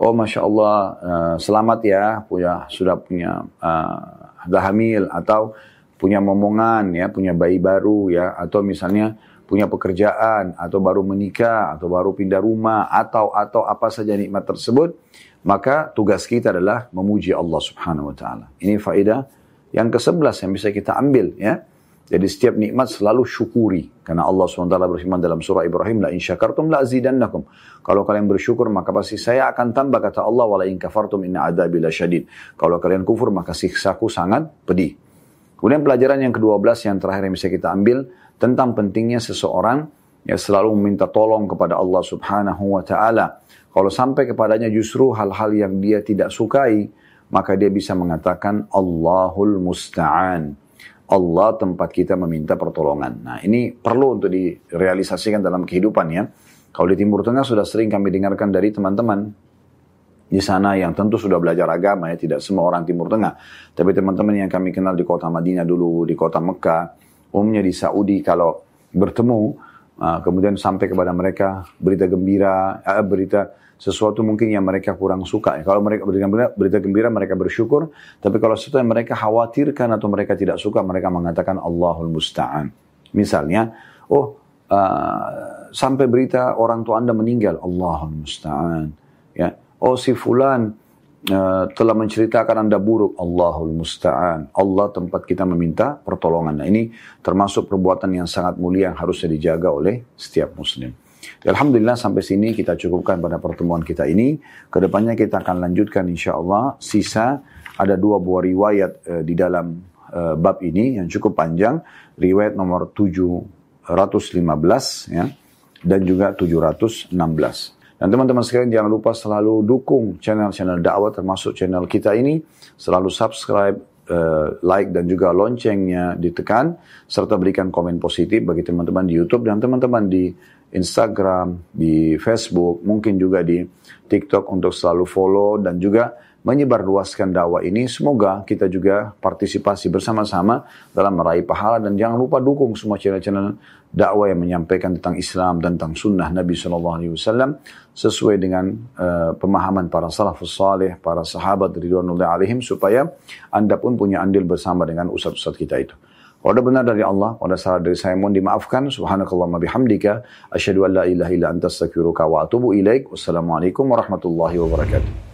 A: oh masya Allah uh, selamat ya punya sudah punya uh, hamil atau punya momongan ya punya bayi baru ya atau misalnya punya pekerjaan atau baru menikah atau baru pindah rumah atau atau apa saja nikmat tersebut maka tugas kita adalah memuji Allah Subhanahu wa taala. Ini faedah yang ke-11 yang bisa kita ambil ya. Jadi setiap nikmat selalu syukuri. Karena Allah SWT berfirman dalam surah Ibrahim, La in syakartum la azidannakum. Kalau kalian bersyukur, maka pasti saya akan tambah, kata Allah, Wala in kafartum inna adabi syadid. Kalau kalian kufur, maka siksaku sangat pedih. Kemudian pelajaran yang ke-12 yang terakhir yang bisa kita ambil, tentang pentingnya seseorang yang selalu meminta tolong kepada Allah Subhanahu wa Ta'ala. Kalau sampai kepadanya justru hal-hal yang dia tidak sukai, maka dia bisa mengatakan Allahul Musta'an. Allah tempat kita meminta pertolongan. Nah ini perlu untuk direalisasikan dalam kehidupan ya. Kalau di Timur Tengah sudah sering kami dengarkan dari teman-teman di sana yang tentu sudah belajar agama ya, tidak semua orang Timur Tengah. Tapi teman-teman yang kami kenal di kota Madinah dulu, di kota Mekah, umumnya di Saudi kalau bertemu, uh, kemudian sampai kepada mereka berita gembira, uh, berita sesuatu mungkin yang mereka kurang suka. Ya. Kalau mereka berita gembira, berita gembira mereka bersyukur, tapi kalau sesuatu yang mereka khawatirkan atau mereka tidak suka, mereka mengatakan Allahul Musta'an. Misalnya, oh uh, sampai berita orang tua anda meninggal, Allahul Musta'an. Ya, oh si fulan uh, telah menceritakan anda buruk, Allahul Musta'an. Allah tempat kita meminta pertolongan. Nah ini termasuk perbuatan yang sangat mulia yang harusnya dijaga oleh setiap muslim. Alhamdulillah sampai sini kita cukupkan pada pertemuan kita ini. Ke depannya kita akan lanjutkan insya Allah. Sisa ada dua buah riwayat uh, di dalam uh, bab ini yang cukup panjang. Riwayat nomor 715 ya dan juga 716. Dan teman-teman sekalian jangan lupa selalu dukung channel-channel dakwah termasuk channel kita ini. Selalu subscribe, uh, like dan juga loncengnya ditekan serta berikan komen positif bagi teman-teman di YouTube dan teman-teman di Instagram, di Facebook, mungkin juga di TikTok untuk selalu follow dan juga menyebarluaskan dakwah ini. Semoga kita juga partisipasi bersama-sama dalam meraih pahala dan jangan lupa dukung semua channel-channel dakwah yang menyampaikan tentang Islam, tentang sunnah Nabi Shallallahu Alaihi Wasallam sesuai dengan uh, pemahaman para salafus salih, para sahabat ridwanullah alaihim supaya anda pun punya andil bersama dengan ustaz-ustaz kita itu. Kalau ada benar dari Allah, kalau ada salah dari saya mohon dimaafkan. Subhanakallahumma bihamdika. Asyhadu an la ilaha illa anta wa atubu ilaik. Wassalamualaikum warahmatullahi wabarakatuh.